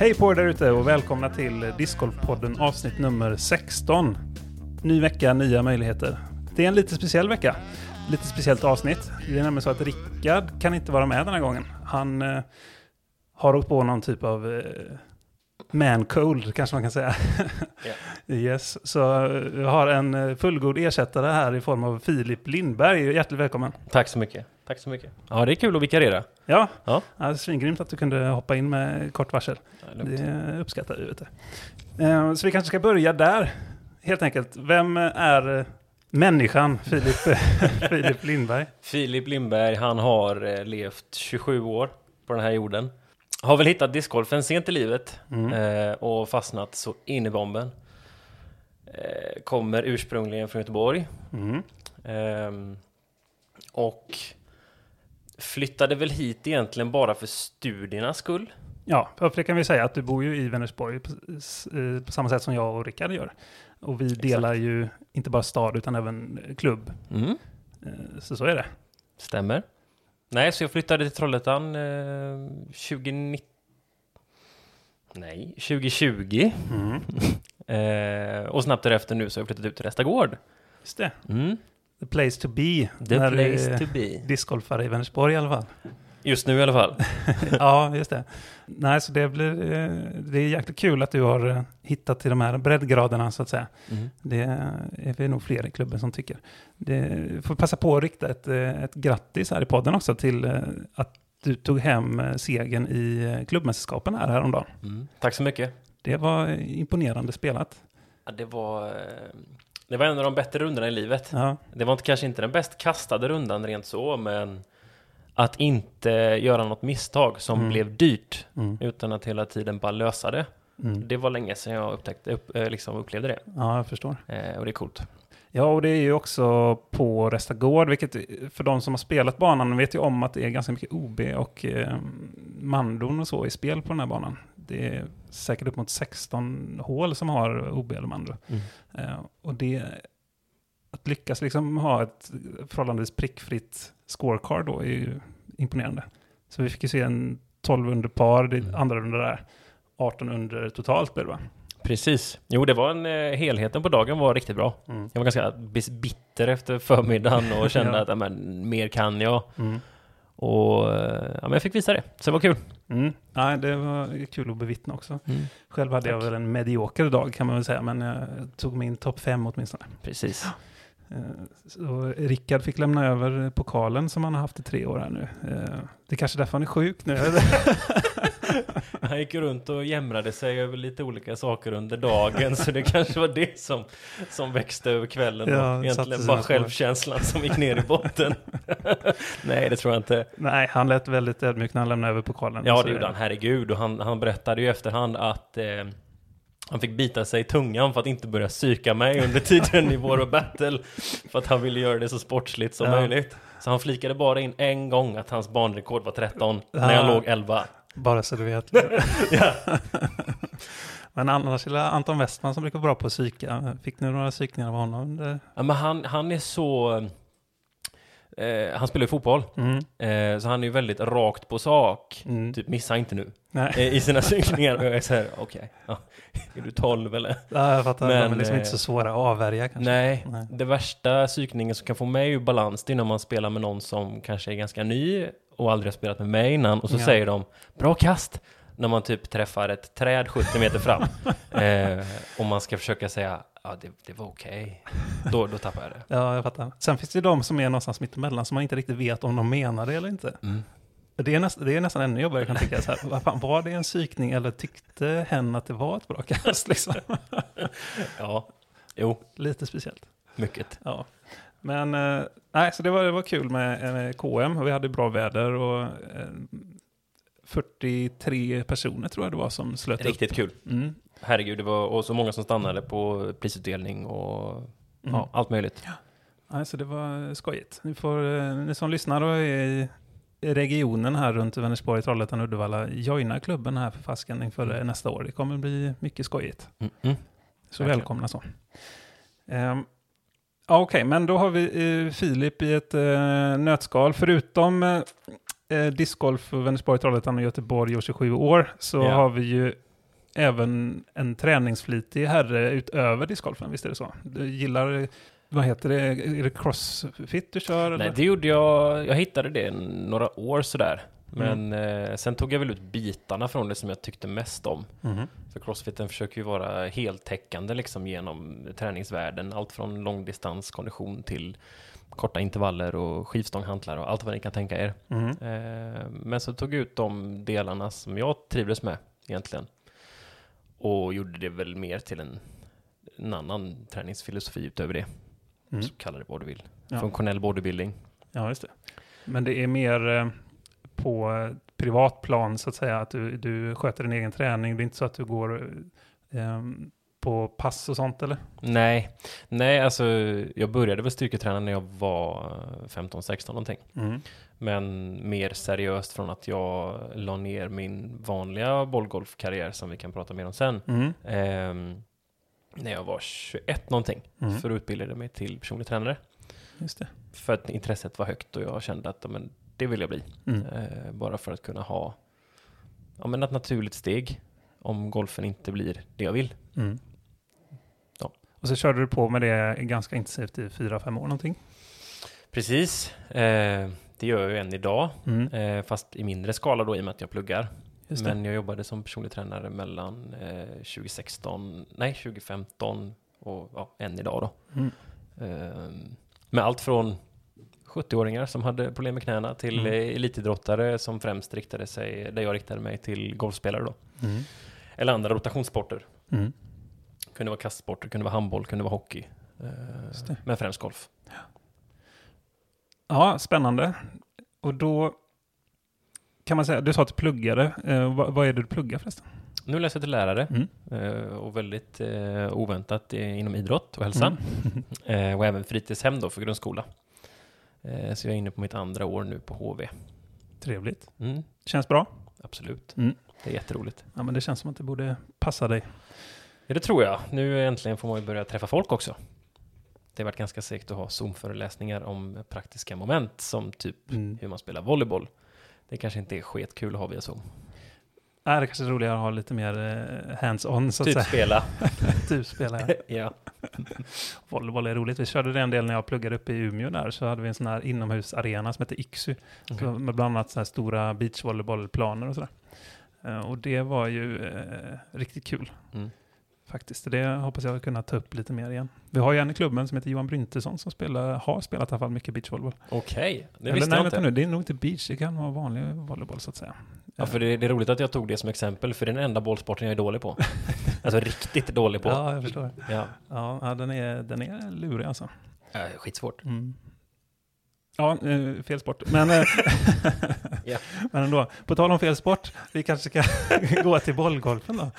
Hej på er där ute och välkomna till Discgolfpodden avsnitt nummer 16. Ny vecka, nya möjligheter. Det är en lite speciell vecka. Lite speciellt avsnitt. Det är nämligen så att Rickard kan inte vara med den här gången. Han eh, har åkt på någon typ av eh, man cold kanske man kan säga. yes, så eh, vi har en eh, fullgod ersättare här i form av Filip Lindberg. Hjärtligt välkommen. Tack så mycket. Tack så mycket. Ja, det är kul att vikariera. Ja, Ja. ja svingrymt att du kunde hoppa in med kort varsel. Ja. Det uppskattar vi. Eh, Så vi kanske ska börja där, helt enkelt. Vem är människan Filip, Filip Lindberg? Filip Lindberg, han har levt 27 år på den här jorden. Har väl hittat discgolfen sent i livet Mm. eh, och fastnat så in i bomben. Eh, kommer ursprungligen från Göteborg. Mm. Ehm, och flyttade väl hit egentligen bara för studiernas skull. Ja, för det kan vi säga att du bor ju i Vänersborg på, eh, på samma sätt som jag och Rickard gör. Och vi delar ju inte bara stad utan även eh, klubb. Mm. Eh, Så så är det. Stämmer. Nej, så jag flyttade till Trollhättan eh, 2019. Nej, 2020. Mm. Eh, och snabbt därefter nu så har jag flyttat ut till Rästagård. Just det. Mm. The place to be. The när place to be. Discgolfare i Vänersborg i alla fall. Just nu i alla fall. ja, just det. Nej, så det blir... eh, Det är jäkligt kul att du har eh, hittat till de här breddgraderna så att säga. Mm. Det är vi nog fler i klubben som tycker. Det får passa på att rikta ett, eh, ett grattis här i podden också till att du tog hem segern i klubbmästerskapen här häromdagen. Mm. Tack så mycket. Det var imponerande spelat. Ja, det, var, det var en av de bättre rundorna i livet. Ja, Det var inte, kanske inte den bäst kastade rundan rent så, men att inte göra något misstag som Mm. blev dyrt mm, utan att hela tiden bara lösa det. mm. Det var länge sedan jag upptäckte, upp, eh, liksom upplevde det. ja jag förstår. Eh, och det är coolt. Ja, och det är ju också på Restagård, vilket för de som har spelat banan vet ju om att det är ganska mycket OB och eh, mandon och så i spel på den här banan. Det är säkert upp mot 16 hål som har OB eller mando. Mm. Eh, och det, att lyckas liksom ha ett förhållandevis prickfritt scorecard då är ju imponerande. Så vi fick ju se en 12 under par, det Mm. andra under där. 18 under totalt blev det va? Precis. Jo, det var en, eh, helheten på dagen var riktigt bra. Mm. Jag var ganska bitter efter förmiddagen och kände Ja. att ja, men, mer kan jag. Mm. Och eh, ja, men jag fick visa det, så det var kul. Mm. Nej, det var kul att bevittna också. Själv hade jag Tack. väl en medioker dag kan man väl säga, men jag tog min topp fem åtminstone. Precis. Eh, Så Rickard fick lämna över pokalen som han har haft i tre år här nu. Eh, Det är kanske därför han är sjuk nu. Han gick runt och jämrade sig över lite olika saker under dagen, så det kanske var det som, som växte över kvällen. Ja, och egentligen bara självkänslan som gick ner i botten. Nej, det tror jag inte. Nej, han lät väldigt ödmjuk när han lämnade över pokalen. Ja, det gjorde han, herregud. Och han, han berättade ju efterhand att eh, han fick bita sig i tungan för att inte börja psyka mig under tiden i vår battle. För att han ville göra det så sportsligt som Ja. möjligt. Så han flikade bara in en gång att hans banrekord var 13, när jag Ja. låg 11. Bara så du vet. Ja. Men annars är Anton Westman som brukar vara bra på att psyka. Fick ni några psykningar av honom? Ja, men han, han är så... Eh, han spelar ju fotboll, Mm. eh, så han är ju väldigt rakt på sak. Mm. Typ, missa inte nu. Eh, I sina synkningar. Och jag är såhär, okej. ja. Är du 12 eller? ja, jag fattar. Men, de är liksom eh, inte så svåra att avvärja kanske. Nej, Nej. det värsta psykningen som kan få mig ur balans det är när man spelar med någon som kanske är ganska ny och aldrig har spelat med mig innan och så Ja. säger de bra kast när man typ träffar ett träd 70 meter fram eh, och man ska försöka säga ja det, det var okej. Då, då tappar jag det. Ja, jag fattar. Sen finns det de som är någonstans mittemellan som man inte riktigt vet om de menar det eller inte. Mm. Det är, näst, det är nästan ännu jobbigare kan jag tycka. Så här, fan, var det en psykning eller tyckte hen att det var ett bra kast? Liksom. Ja, jo, Lite speciellt. mycket. Ja. Men eh, nej, så det var, det var kul med, med KM vi hade bra väder och eh, 43 personer tror jag det var som slöt Riktigt kul. upp. Mm. Herregud, det var och så många som stannade på prisutdelning och Mm. ja, allt möjligt. Nej, så det var skojigt. Ni, får, eh, ni som lyssnar och är i regionen här runt Vänersborg, Trollhättan och Uddevalla, joina klubben här för fasken inför eh, nästa år. Det kommer bli mycket skojigt. Mm, mm. Så Verkligen. välkomna så. Ja, Okej, men då har vi eh, Filip i ett eh, nötskal. Förutom eh, discgolf för Vänersborg, Trollhättan och Göteborg och 27 år så Ja. har vi ju även en träningsflitig herre utöver discgolfen, visst är det så? Du gillar, vad heter det, är det crossfit du kör? Nej, eller? det gjorde jag. Jag hittade det några år sådär. Mm. Men eh, sen tog jag väl ut bitarna från det som jag tyckte mest om. Mhm. För crossfiten försöker ju vara heltäckande liksom genom träningsvärlden. Allt från långdistanskondition till korta intervaller och skivstånghantlar och allt vad ni kan tänka er. Eh, men så tog jag ut de delarna som jag trivdes med egentligen. Och gjorde det väl mer till en, en annan träningsfilosofi utöver det. Mm. Så kalla det vad du vill. Ja. Funktionell bodybuilding. Ja, just det. Men det är mer eh, på privat plan så att säga, att du, du sköter din egen träning. Det är inte så att du går eh, på pass och sånt eller? Nej, nej alltså jag började väl styrketräna när jag var 15-16 någonting. Mm. Men mer seriöst från att jag la ner min vanliga bollgolfkarriär som vi kan prata mer om sen. Mm. Ehm, när jag var 21 någonting. Mm. För att utbilda mig till personlig tränare. Just det. För att intresset var högt och jag kände att men, det vill jag bli. Mm. Eh, bara för att kunna ha ja, men ett naturligt steg om golfen inte blir det jag vill. Mm. Och så körde du på med det ganska intensivt i fyra, fem år någonting. Precis, eh, det gör jag ju än idag. Mm. Eh, fast i mindre skala då i och med att jag pluggar. Men jag jobbade som personlig tränare mellan eh, 2016, nej 2015 och ja, än idag då. Mm. Eh, med allt från 70-åringar som hade problem med knäna till Mm. eh, elitidrottare som främst riktade sig, där jag riktade mig till golfspelare då. Mm. Eller andra rotationssporter. Mm. Kunde vara kastsporter, kunde vara handboll, kunde vara hockey. Eh, det. men främst golf. Ja, spännande. Och då kan man säga, du sa att du pluggade. Eh, vad, vad är det du pluggar förresten? Nu läser jag till lärare Mm. eh, och väldigt eh, oväntat inom idrott och hälsa. Mm. Eh, och även fritidshem då för grundskola. Eh, så jag är inne på mitt andra år nu på HV. Trevligt. Mm, Känns bra? absolut. Mm. Det är jätteroligt. Ja, men det känns som att det borde passa dig. Ja, det tror jag. Nu äntligen får man ju börja träffa folk också. Det har varit ganska segt att ha Zoom-föreläsningar om praktiska moment som typ Mm. hur man spelar volleyboll. Det kanske inte är skitkul att ha via Zoom. Är det kanske är roligare att ha lite mer eh, hands-on så att Typ säga. spela. Typ spela. ja. Volleyboll är roligt. Vi körde det en del när jag pluggade uppe i Umeå där. Så hade vi en sån här inomhusarena som hette Iksu. Okej. med bland annat så här stora beachvolleybollplaner och sådär. Eh, och det var ju eh, riktigt kul. Mm. Faktiskt. Det hoppas jag kunna ta upp lite mer igen. Vi har ju en i klubben som heter Johan Bryntesson som spelar, har spelat i alla fall mycket beachvolleyboll. Okej, det Eller visste nej, jag inte. nu, det är nog inte beach, det kan vara vanlig volleyboll så att säga. Ja, för det, det är roligt att jag tog det som exempel, för det är den enda bollsporten jag är dålig på. alltså riktigt dålig på. Ja, jag förstår. Ja. Ja, den, är, den är lurig alltså. Äh, skitsvårt. Mm. Ja, eh, fel sport. Men, Ja. men ändå, på tal om fel sport, vi kanske ska gå till bollgolfen då.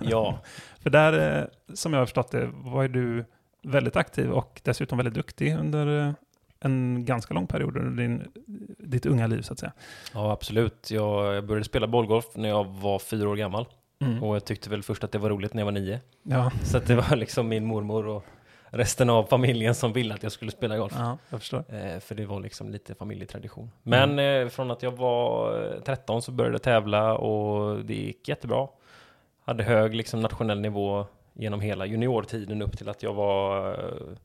Ja, För där, eh, som jag har förstått det, var ju du väldigt aktiv och dessutom väldigt duktig under eh, en ganska lång period under din, ditt unga liv så att säga. ja absolut. Jag jag började spela bollgolf när jag var fyra år gammal. Mm. Och jag tyckte väl först att det var roligt när jag var nio. Ja, Så att det var liksom min mormor och resten av familjen som ville att jag skulle spela golf. ja, jag förstår. Eh, för det var liksom lite familjetradition. Men eh, från att jag var eh, 13 så började jag tävla och det gick jättebra. Hade hög liksom nationell nivå genom hela juniortiden upp till att jag var... Eh,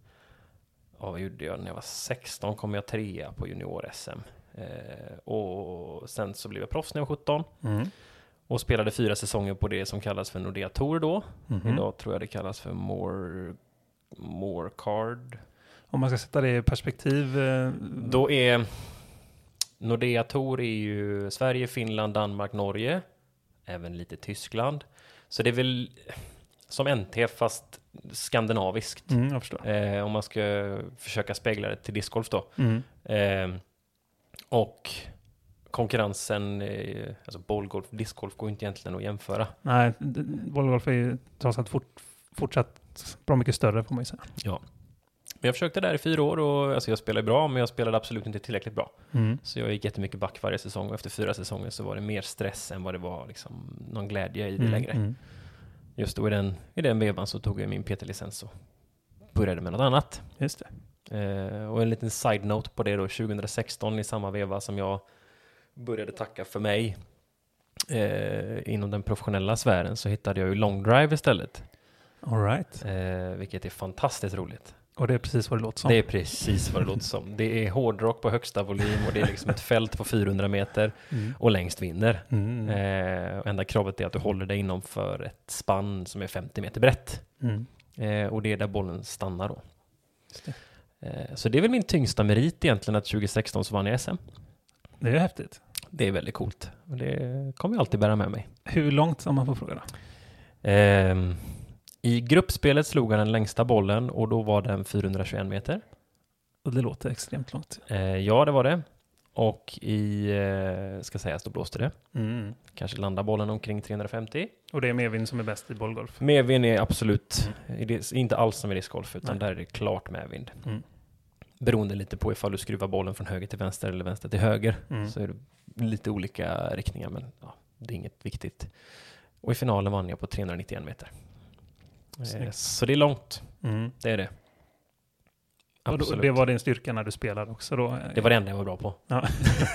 ja, vad gjorde jag? När jag var 16 kom jag trea på junior-SM. Eh, och sen så blev jag proffs när jag var 17. Mm. Och spelade fyra säsonger på det som kallas för Nordea Tour då. Mhm. Idag tror jag det kallas för More, more Card. Om man ska sätta det i perspektiv. eh, Då är Nordea Tour är ju Sverige, Finland, Danmark, Norge. Även lite Tyskland. Så det är väl som NT fast skandinaviskt. Mm. Eh, om man ska försöka spegla det till discgolf då. Mm. Eh, och konkurrensen, eh, alltså bollgolf, discgolf går inte egentligen att jämföra. Nej, bollgolf är ju trots allt fort, fortsatt bra mycket större får man ju säga. Ja. Men jag försökte där i fyra år och alltså jag spelade bra, men jag spelade absolut inte tillräckligt bra. Mm. Så jag gick jättemycket back varje säsong och efter fyra säsonger så var det mer stress än vad det var liksom någon glädje i det Mm, längre. mm. Just då i den, i den vevan så tog jag min PT-licens och började med något annat. Just det. Eh, och en liten side-note på det då, 2016 i samma veva som jag började tacka för mig eh, inom den professionella sfären så hittade jag ju long drive istället. All right. Eh, vilket är fantastiskt roligt. Och det är precis vad det låter som. Det är precis vad det låter som. Det är hårdrock på högsta volym och det är liksom ett fält på 400 meter Mm. och längst vinner. Mm. Eh, och enda kravet är att du håller dig inom för ett spann som är 50 meter brett. Mm. Eh, och det är där bollen stannar då. Det. Eh, så det är väl min tyngsta merit egentligen att 2016 så vann jag SM. Det är häftigt. Det är väldigt coolt. Och det kommer jag alltid bära med mig. Hur långt, om man får fråga då? I gruppspelet slog han den längsta bollen och då var den 421 meter. Och det låter extremt långt. Eh, ja, det var det. Och i, eh, ska sägas, då blåste det. Mm. Kanske landar bollen omkring 350. Och det är medvind som är bäst i bollgolf. Medvind är absolut det- inte alls som i discgolf, utan Nej. där är det klart medvind. Mm. Beroende lite på ifall du skruvar bollen från höger till vänster eller vänster till höger. Mm. Så är det lite olika riktningar, men ja, det är inget viktigt. Och i finalen vann jag på 391 meter. Eh, Snyggt. så det är långt, Mm. det är det. Och Absolut. det var din styrka när du spelade också då? det var det enda jag var bra på. Ja.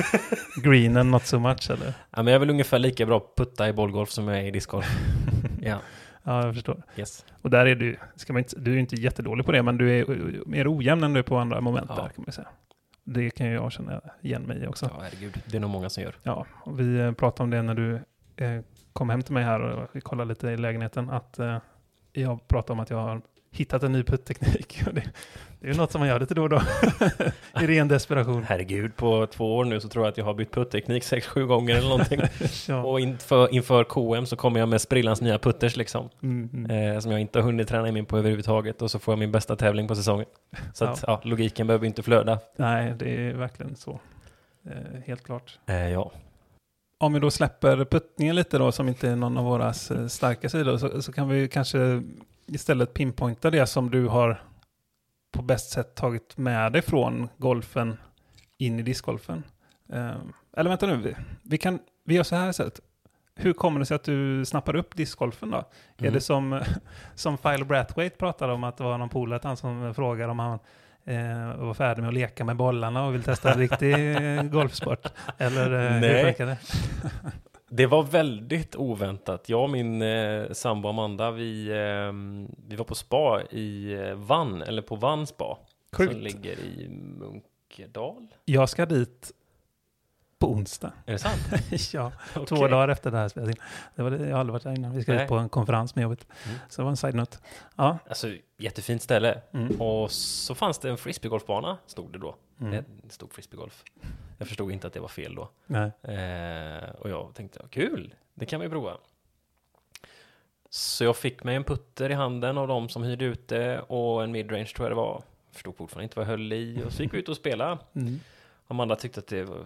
Greenen not so much eller? Ja, men jag är väl ungefär lika bra på putta i bollgolf som jag är i discgolf. ja, Ja, jag förstår. yes. Och där är du, ska man inte, du är inte jättedålig på det, men du är mer ojämn än du är på andra moment Ja. där kan man säga. Det kan ju jag känna igen mig i också. Ja, herregud. Det är nog många som gör. Ja, och vi eh, pratade om det när du eh, kom hem till mig här och vi kollade lite i lägenheten, att eh, jag pratade om att jag har hittat en ny puttteknik. Och Det, det är ju något som man gör lite då och då, i ren desperation. Herregud, på två år nu så tror jag att jag har bytt putteknik sex, sju gånger eller någonting. Ja. Och inför, inför KM så kommer jag med sprillans nya putters liksom. Mm, mm. Eh, som jag inte har hunnit träna in på överhuvudtaget. Och så får jag min bästa tävling på säsongen. Så att, ja, logiken behöver inte flöda. Nej, det är verkligen så. Eh, helt klart. Eh, ja. Om vi då släpper puttningen lite då, som inte är någon av våra starka sidor, så, så kan vi kanske istället pinpointa det som du har på bäst sätt tagit med dig från golfen in i discgolfen. Eh, eller vänta nu, vi, vi, kan, vi gör så här istället. Hur kommer det sig att du snappar upp discgolfen då? Är Mm. det som, som Phil Brathwaite pratade om, att det var någon polare som frågade om han eh, var färdig med att leka med bollarna och vill testa en riktig eh, golfsport? Eller eh, hur Nej. funkar det? Det var väldigt oväntat. Jag och min eh, sambo Amanda, vi, eh, vi var på spa i eh, Vann, eller på Vann spa. Som Sjukt. ligger i Munkedal. Jag ska dit på onsdag. Är det sant? ja, två Okej. dagar efter det här spelet in. Det var det, jag har aldrig varit där innan. Vi ska Nej. ut på en konferens med jobbet. Mm. Så det var en side-note. Ja. Alltså, jättefint ställe. Mm. Och så fanns det en frisbeegolfbana, stod det då. Mm. Det stod frisbeegolf. Jag förstod inte att det var fel då. Nej. Eh, och jag tänkte, kul, det kan vi prova. Så jag fick mig en putter i handen av de som hyrde ut det och en midrange tror jag det var. Förstod fortfarande inte vad jag höll i och så gick vi ut och spelade. Mm. Amanda tyckte att det var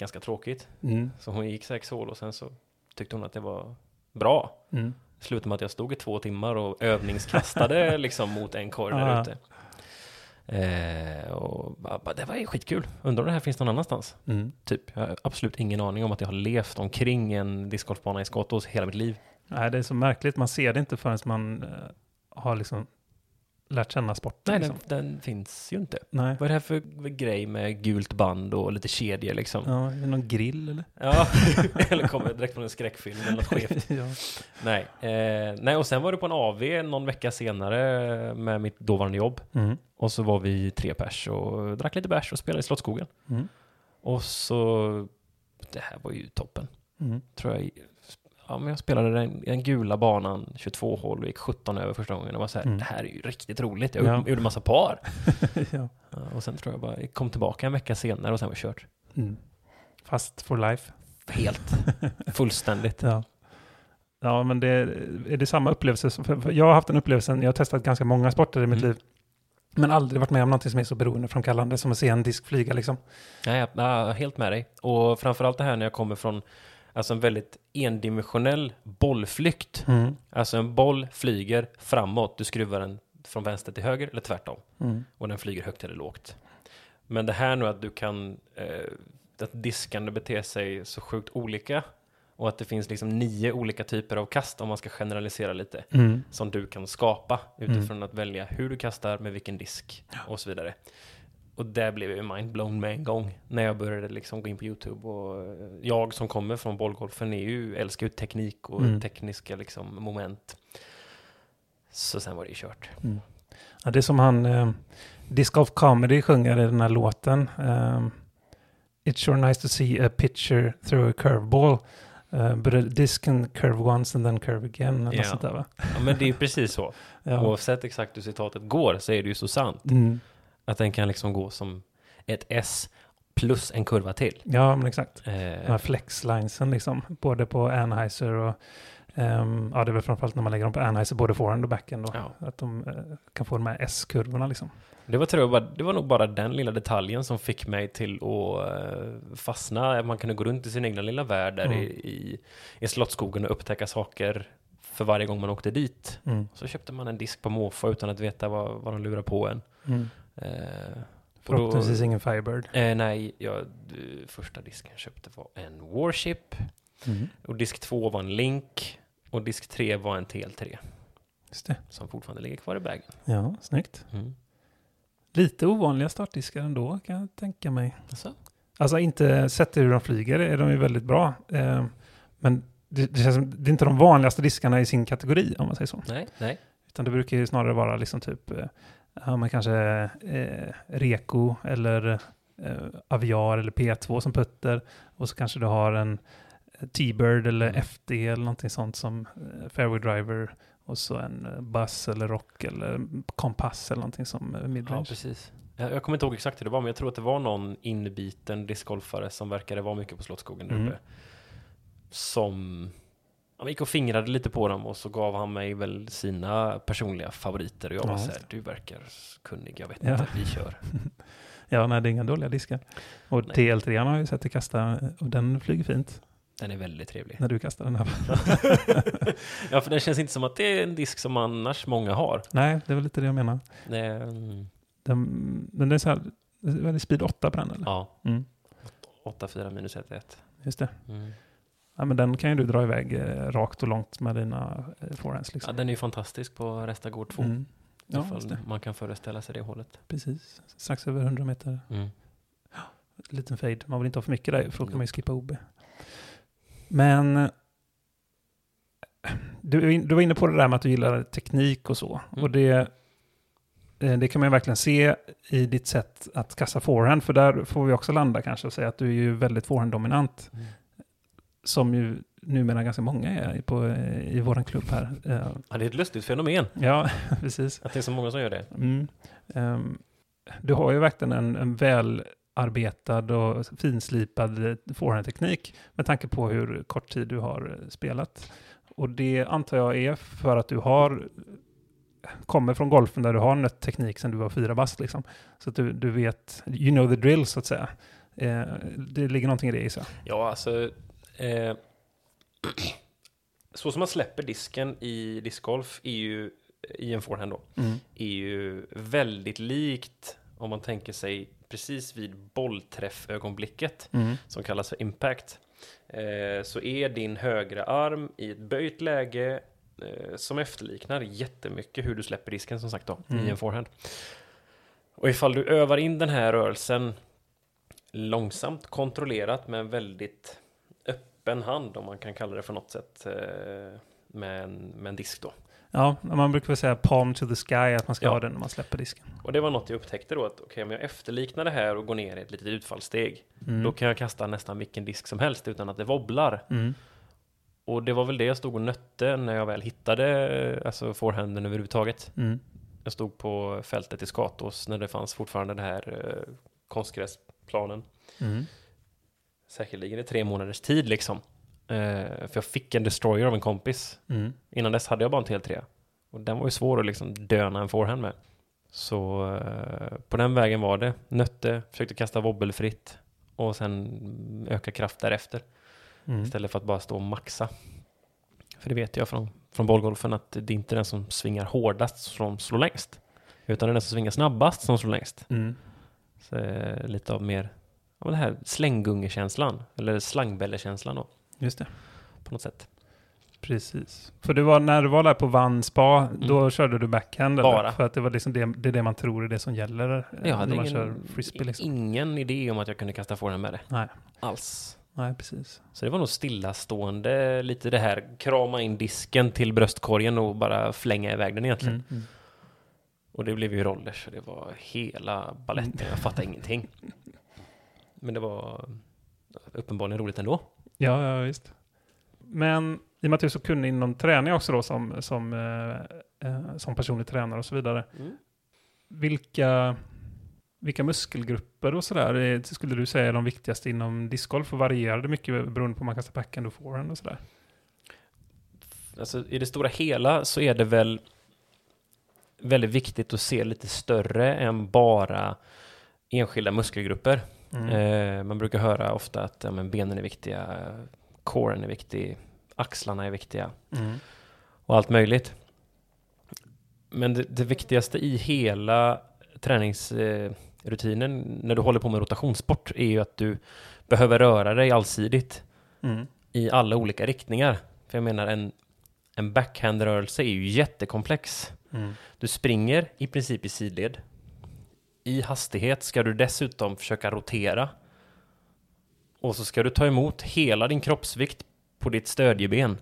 ganska tråkigt. Mm. Så hon gick sex hål och sen så tyckte hon att det var bra. Mm. Slutade med att jag stod i två timmar och övningskastade liksom mot en korg där ute. Eh, och bara, bara, det var ju skitkul. Undrar om det här finns någon annanstans. Mm. Typ. Jag har absolut ingen aning om att jag har levt omkring en discgolfbana i Skottås hela mitt liv. Nej, det är så märkligt. Man ser det inte förrän man eh, har liksom lärt känna sporten. Nej, liksom. den, den finns ju inte. Nej. Vad är det här för grej med gult band och lite kedjor liksom? Ja, är det någon grill eller? Ja, eller kommer direkt från en skräckfilm eller något skevt. ja. Nej. Eh, nej, och sen var det på en AV någon vecka senare med mitt dåvarande jobb. Mm. Och så var vi tre pers och drack lite bärs och spelade i Slottsskogen. Mm. Och så, det här var ju toppen. Mm. Tror jag, ja men jag spelade den, den gula banan 22 hål och gick 17 över första gången. Och var så här, Mm. det här är ju riktigt roligt. Jag Ja. gjorde, massa par. ja. Och sen tror jag bara, jag kom tillbaka en vecka senare och sen var det kört. Mm. Fast for life. Helt. Fullständigt. Ja. Ja, men det, är det samma upplevelse? Som, jag har haft den upplevelsen, jag har testat ganska många sporter i mitt Mm. liv, men aldrig varit med om något som är så beroendeframkallande som att se en disk flyga liksom. Ja, jag jag är helt med dig. Och framförallt det här när jag kommer från alltså en väldigt endimensionell bollflykt. Mm. Alltså en boll flyger framåt, du skruvar den från vänster till höger eller tvärtom. Mm. och den flyger högt eller lågt. Men det här nu att du kan, eh, att diskande beter sig så sjukt olika Och att det finns liksom nio olika typer av kast om man ska generalisera lite. Mm. Som du kan skapa utifrån att välja hur du kastar, med vilken disk och så vidare. Och där blev jag mindblown med en gång när jag började liksom gå in på YouTube. Och eh, jag som kommer från bollgolfen är ju, älskar ju teknik och Mm. tekniska liksom moment. Så sen var det ju kört. Ja, det är som han, eh, Disc Golf Comedy sjunger i den här låten. ehm, It's sure nice to see a pitcher throw a curveball. Uh, but a disc can curve once and then curve again. Eller något sånt där, va? Ja, men det är ju precis så. Ja. Oavsett exakt hur citatet går så är det ju så sant. Mm. Att den kan liksom gå som ett S plus en kurva till. ja, men exakt. Eh, De här flexlinesen liksom, både på Anheuser och ehm, ja, det är väl framförallt när man lägger dem på Anheuser, både forehand och backhand då, Ja. att de eh, kan få de här S-kurvorna liksom. Det var, tror jag, bara, det var nog bara den lilla detaljen som fick mig till att eh, fastna. Man kunde gå runt i sin egna lilla värld där Mm. i, i, i Slottsskogen och upptäcka saker för varje gång man åkte dit. Mm. Så köpte man en disk på måfå utan att veta vad, vad de lurar på en. Mm. Eh, Förhoppningsvis då, ingen Firebird. eh, nej, jag, du, första disken jag köpte var en Warship. Mm. Och disk två var en Link. Och disk tre var en TL3. Just det. Som fortfarande ligger kvar i bagen. Ja, snyggt. Mm. Lite ovanliga startdiskar ändå kan jag tänka mig. Alltså? Alltså inte sett till hur de flyger är de ju väldigt bra. Eh, men det, det, känns som, det är inte de vanligaste diskarna i sin kategori om man säger så. Nej, nej. Utan det brukar ju snarare vara liksom typ, eh, ja men kanske eh, Reko eller eh, Aviar eller P2 som putter. Och så kanske du har en eh, T-Bird eller Mm. FD eller någonting sånt som eh, Fairway Driver. Och så en eh, Buzz eller Rock eller Kompass eller någonting som eh, Ja, midrange. precis. Jag, jag kommer inte ihåg exakt hur det var, men jag tror att det var någon inbiten discgolfare som verkade vara mycket på Slottsskogen där Mm. uppe. Som han gick och fingrade lite på dem och så gav han mig väl sina personliga favoriter. Och jag Ja, var just så här, du verkar kunnig, jag vet Ja. inte, vi kör. Ja, nej det är inga dåliga diskar. Och Nej. TL3 har jag ju sett dig kasta och den flyger fint Den är väldigt trevlig. när du kastar den här. ja, för den känns inte som att det är en disk som annars många har. nej, det är väl lite det jag menar. Mm, Den, men det är så här, det är väl speed 8 på den eller? ja, Mm, 8-4 minus 1-1. just det. Mm. Ja, men den kan ju du dra iväg eh, rakt och långt med dina eh, forehands Ja, liksom. den är ju fantastisk på Restagård 2. Mm. Ja, man kan föreställa sig det hålet. Precis. Strax över 100 meter. Mm. Liten fade. Man vill inte ha för mycket där, för då kan man ju skippa OB. Men du, du var inne på det där med att du gillar teknik och så. Mm. Och det, eh, det kan man ju verkligen se i ditt sätt att kasta forehand. För där får vi också landa kanske och säga att du är ju väldigt forehand-dominant. Mm. Som ju numera ganska många är på, i våran klubb här. Eh, Ja, det är ett lustigt fenomen Ja, precis. att det är så många som gör det. Mm. Ehm, du har ju verkligen en, en välarbetad och finslipad eh, forehandteknik med tanke på hur kort tid du har eh, spelat. Och det antar jag är för att du har kommer från golfen där du har nött teknik sedan du var fyra bast liksom. Så att du, du vet, you know the drill så att säga. Eh, det ligger någonting i det gissar. Ja, alltså... Eh, så som man släpper disken i discgolf är ju, i en forehand då, är ju väldigt likt om man tänker sig precis vid bollträffögonblicket Mm. som kallas för impact. Eh, så är din högra arm i ett böjt läge eh, som efterliknar jättemycket hur du släpper disken som sagt då Mm. i en forehand. Och ifall du övar in den här rörelsen långsamt, kontrollerat med en väldigt öppen hand om man kan kalla det för något sätt eh, med, en, med en disk då. Ja, man brukar väl säga palm to the sky, att man ska Ja. ha den när man släpper disken. Och det var något jag upptäckte då att okej, om jag efterliknar det här och går ner i ett litet utfallssteg, Mm. då kan jag kasta nästan vilken disk som helst utan att det wobblar. Mm. Och det var väl det jag stod och nötte när jag väl hittade eh, alltså forehanden överhuvudtaget. Mm. Jag stod på fältet i Skatås när det fanns fortfarande det här eh, konstgräsplanen. Mm. Säkerligen i tre månaders tid liksom. Eh, för jag fick en destroyer av en kompis. Mm. Innan dess hade jag bara en TL3. Och den var ju svår att liksom döna en forehand med. Så eh, på den vägen var det. Nötte, försökte kasta wobbelfritt. Och sen öka kraft därefter. Mm. Istället för att bara stå och maxa. För det vet jag från, från bollgolfen att det är inte den som svingar hårdast som slår längst. Utan det är den som svingar snabbast som slår längst. Mm. Så eh, lite av mer, ja det här slänggungekänslan. Eller slangbällekänslan då. Just det. på något sätt. Precis. För du var, när du var där på Vann Spa, då körde du backhand? eller? Mm. Bara. För att det var liksom det, det är det man tror är det som gäller eh, Jag hade när man ingen, kör frisbee liksom. ingen idé om att jag kunde kasta forehand med det. Nej. Alls. Nej, precis. Så det var nog stillastående, lite det här krama in disken till bröstkorgen och bara flänga iväg den egentligen. Mm. Mm. Och det blev ju roller, så det var hela balletten. Jag fattade ingenting. Men det var uppenbarligen roligt ändå. Ja, ja, visst. Men i och med att du är så kunnig inom träning också då som, som, eh, eh, som personlig tränare och så vidare. Vilka, vilka muskelgrupper och sådär eh, skulle du säga är de viktigaste inom discgolf? Och varierar det mycket beroende på om man kastar backhand och forehand och sådär? Alltså, I det stora hela så är det väl väldigt viktigt att se lite större än bara enskilda muskelgrupper. Mm. Eh, man brukar höra ofta att ja, men benen är viktiga, coren är viktig, axlarna är viktiga Mm. och allt möjligt. Men det, det viktigaste i hela träningsrutinen när du håller på med rotationssport är ju att du behöver röra dig allsidigt Mm. i alla olika riktningar. För jag menar, en, en backhandrörelse är ju jättekomplex. Mm. Du springer i princip i sidled. I hastighet ska du dessutom försöka rotera. Och så ska du ta emot hela din kroppsvikt på ditt stödjeben.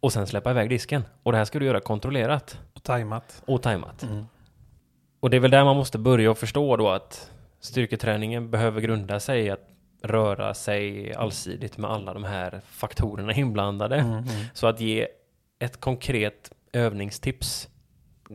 Och sen släppa iväg disken. Och det här ska du göra kontrollerat Och tajmat. och tajmat. Mm. Och det är väl där man måste börja och förstå då att styrketräningen behöver grunda sig i att röra sig allsidigt med alla de här faktorerna inblandade. Mm. Mm. Så att ge ett konkret övningstips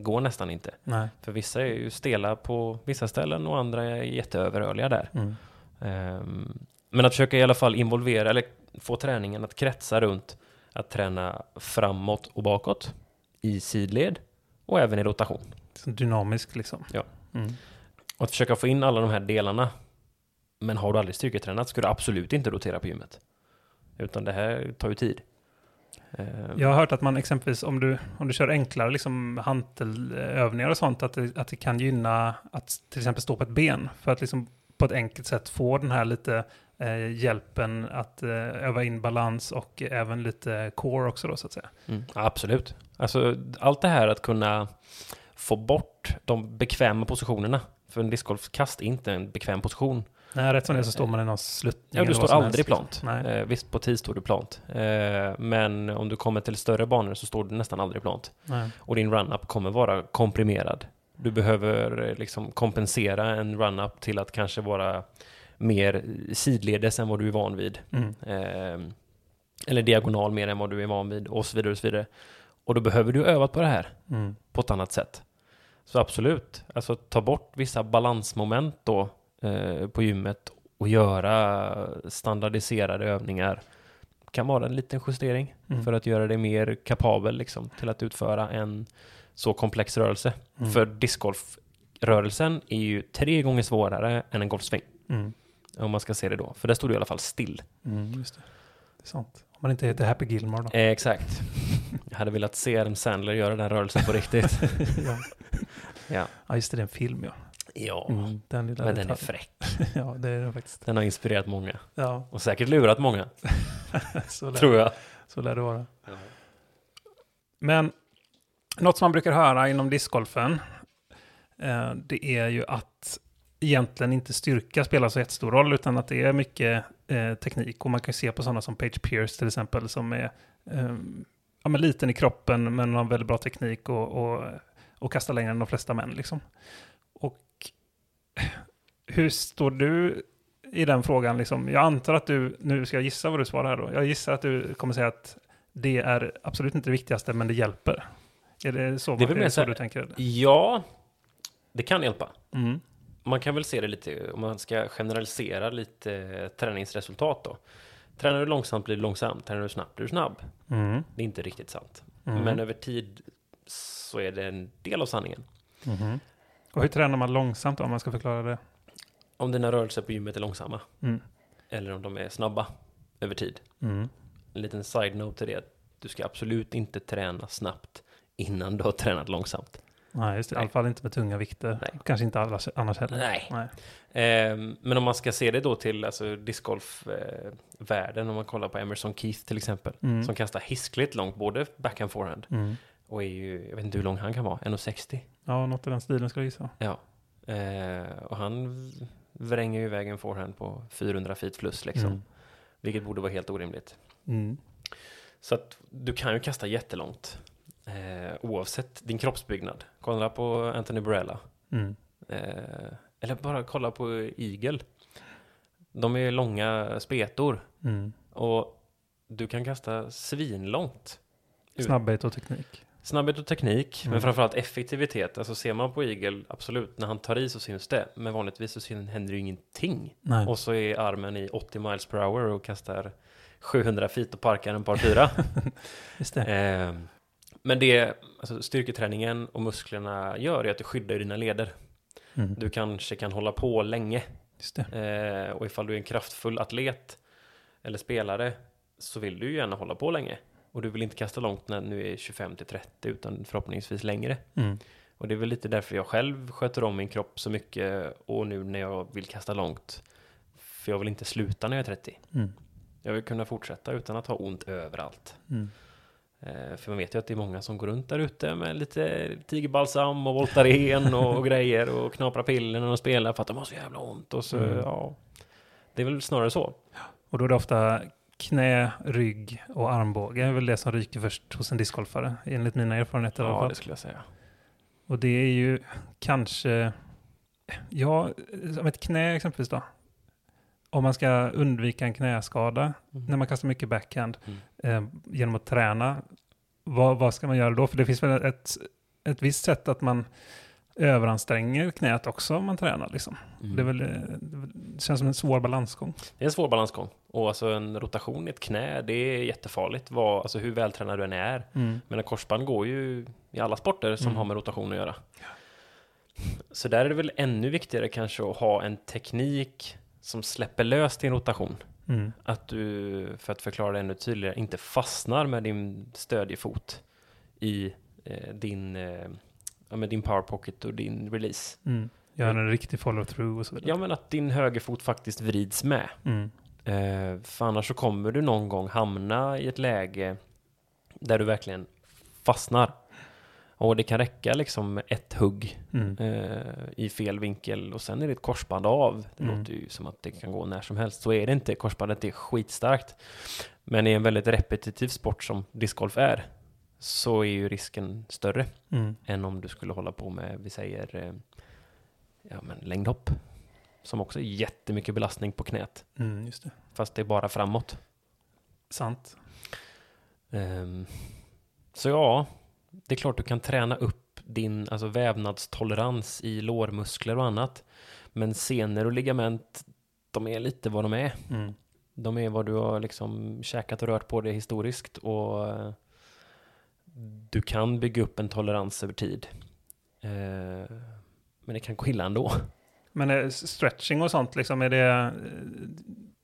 går nästan inte. Nej. För vissa är ju stela på vissa ställen och andra är jätteöverrörliga där. Mm. Ehm, men att försöka i alla fall involvera eller få träningen att kretsa runt att träna framåt och bakåt i sidled och även i rotation. Så dynamisk liksom. Ja. Mm. Och att försöka få in alla de här delarna. Men har du aldrig styrketränat ska du absolut inte rotera på gymmet. Utan det här tar ju tid. Ehm, Jag har hört att man exempelvis om du, om du kör enklare liksom hantelövningar och sånt, att det, att det kan gynna att till exempel stå på ett ben. För att liksom på ett enkelt sätt få den här lite eh, hjälpen att eh, öva in balans och även lite core också då så att säga. Mm, absolut. Alltså allt det här att kunna få bort de bekväma positionerna. För en discgolfkast är inte en bekväm position. Nej, rätt som det så står man i någon sluttning. Ja, du står aldrig helst, plant. liksom. Nej. Eh, visst, på tid står du plant. Eh, men om du kommer till större banor så står du nästan aldrig plant. Nej. Och din run-up kommer vara komprimerad. Du behöver eh, liksom kompensera en run-up till att kanske vara mer sidledes än vad du är van vid. Mm. Eh, eller diagonal mer än vad du är van vid och så vidare och så vidare. Och då behöver du öva på det här Mm. på ett annat sätt. Så absolut, alltså ta bort vissa balansmoment då eh, på gymmet och göra standardiserade övningar. Kan vara en liten justering Mm. för att göra dig mer kapabel liksom, till att utföra en så komplex rörelse. Mm. För discgolfrörelsen är ju tre gånger svårare än en golfsving. Mm. Om man ska se det då. För där står du i alla fall still. Mm, just det. det är sant. Om man inte heter Happy Gilmore då. Eh, exakt. Jag hade velat se Adam Sandler göra den rörelsen på riktigt. ja. Ja. ja, just det, det är en film ja. Ja, Mm, den men den är fräck. ja, det är den faktiskt. Den har inspirerat många. Ja, Och säkert lurat många, så lär, tror jag. så lär det vara. Men något som man brukar höra inom discgolfen, eh, det är ju att egentligen inte styrka spelar så jättestor roll, utan att det är mycket eh, teknik. Och man kan ju se på sådana som Page Pierce till exempel, som är eh, ja, men liten i kroppen, men har väldigt bra teknik och, och, och kastar längre än de flesta män. Liksom. Hur står du i den frågan? Liksom? Jag antar att du, nu ska jag gissa vad du svarar här då, jag gissar att du kommer säga att det är absolut inte det viktigaste, men det hjälper. Är det så, Det är väl är det så här- du tänker? Ja, det kan hjälpa. Mm. Man kan väl se det lite, om man ska generalisera lite eh, träningsresultat då. Tränar du långsamt blir du långsam, tränar du snabbt blir du snabb. Mm. Det är inte riktigt sant. Mm. Men över tid så är det en del av sanningen. Och hur tränar man långsamt då, om man ska förklara det? Om dina rörelser på gymmet är långsamma, Mm. eller om de är snabba över tid. Mm. En liten side-note till det, att du ska absolut inte träna snabbt innan du har tränat långsamt. Nej, just det. I alla fall inte med tunga vikter. Nej. Kanske inte alla, annars heller. Nej. Nej. Ehm, men om man ska se det då till alltså, discgolf-världen, om man kollar på Emerson Keith till exempel, Mm. som kastar hiskligt långt, både backhand och forehand, Mm. och är ju, jag vet inte hur lång han kan vara, 1,60. Ja, något i den stilen skulle jag gissa. Ja. Eh, och han vränger ju iväg en forehand på 400 feet plus liksom, Mm. vilket borde vara helt orimligt. Mm. Så att du kan ju kasta jättelångt, eh, oavsett din kroppsbyggnad. Kolla på Anthony Barella. Mm. Eh, eller bara kolla på Eagle. De är långa spetor Mm. och du kan kasta svinlångt. Snabbhet och teknik. Snabbhet och teknik, Mm. men framförallt effektivitet. Alltså ser man på Eagle, absolut, när han tar i så syns det. Men vanligtvis så händer ju ingenting. Nej. Och så är armen i 80 miles per hour och kastar 700 feet och parkar en par fyra. Just det. eh, men det alltså styrketräningen och musklerna gör är att du skyddar dina leder. Mm. Du kanske kan hålla på länge. Just det. Eh, och ifall du är en kraftfull atlet eller spelare så vill du ju gärna hålla på länge. Och du vill inte kasta långt när du är 25 till 30 utan förhoppningsvis längre. Mm. Och det är väl lite därför jag själv sköter om min kropp så mycket och nu när jag vill kasta långt. För jag vill inte sluta när jag är 30. Mm. Jag vill kunna fortsätta utan att ha ont överallt. Mm. Eh, för man vet ju att det är många som går runt där ute med lite tigerbalsam och Voltaren och, och grejer och knaprar piller när de spelar för att de har så jävla ont. Och så, Mm. ja. Det är väl snarare så. Och då är det ofta knä, rygg och armbåge är väl det som ryker först hos en discgolfare, enligt mina erfarenheter i alla Ja, fall. det skulle jag säga. Och det är ju kanske, ja, som ett knä exempelvis då. Om man ska undvika en knäskada när man kastar mycket backhand Mm. eh, genom att träna, vad, vad ska man göra då? För det finns väl ett, ett visst sätt att man överanstränger knät också om man tränar. Liksom. Mm. Det, är väl, eh, det känns som en svår balansgång. Det är en svår balansgång. Och alltså en rotation i ett knä, det är jättefarligt. Vad, alltså hur vältränad du än är. Men en korsband går ju i alla sporter som Mm. har med rotation att göra. Så där är det väl ännu viktigare kanske att ha en teknik som släpper lös din rotation. Mm. Att du, för att förklara det ännu tydligare, inte fastnar med din stödjefot i eh, din, eh, ja, med din power pocket och din release. Mm. Gör en riktig follow-through och så vidare. Ja, men att din högerfot faktiskt vrids med. Mm. Eh, för annars så kommer du någon gång hamna i ett läge där du verkligen fastnar. Och det kan räcka liksom ett hugg Mm. eh, i fel vinkel och sen är det ett korsband av. Det Mm. låter ju som att det kan gå när som helst. Så är det inte. Korsbandet är skitstarkt. Men i en väldigt repetitiv sport som discgolf är så är ju risken större Mm. än om du skulle hålla på med, vi säger, eh, ja men längdhopp. Som också är jättemycket belastning på knät. Mm, just det. Fast det är bara framåt. Sant. Ehm, så ja, det är klart du kan träna upp din alltså vävnadstolerans i lårmuskler och annat. Men senor och ligament, de är lite vad de är. Mm. De är vad du har liksom käkat och rört på det historiskt och eh, du kan bygga upp en tolerans över tid. Eh, men det kan gå illa ändå. Men stretching och sånt, liksom, är, det, eh,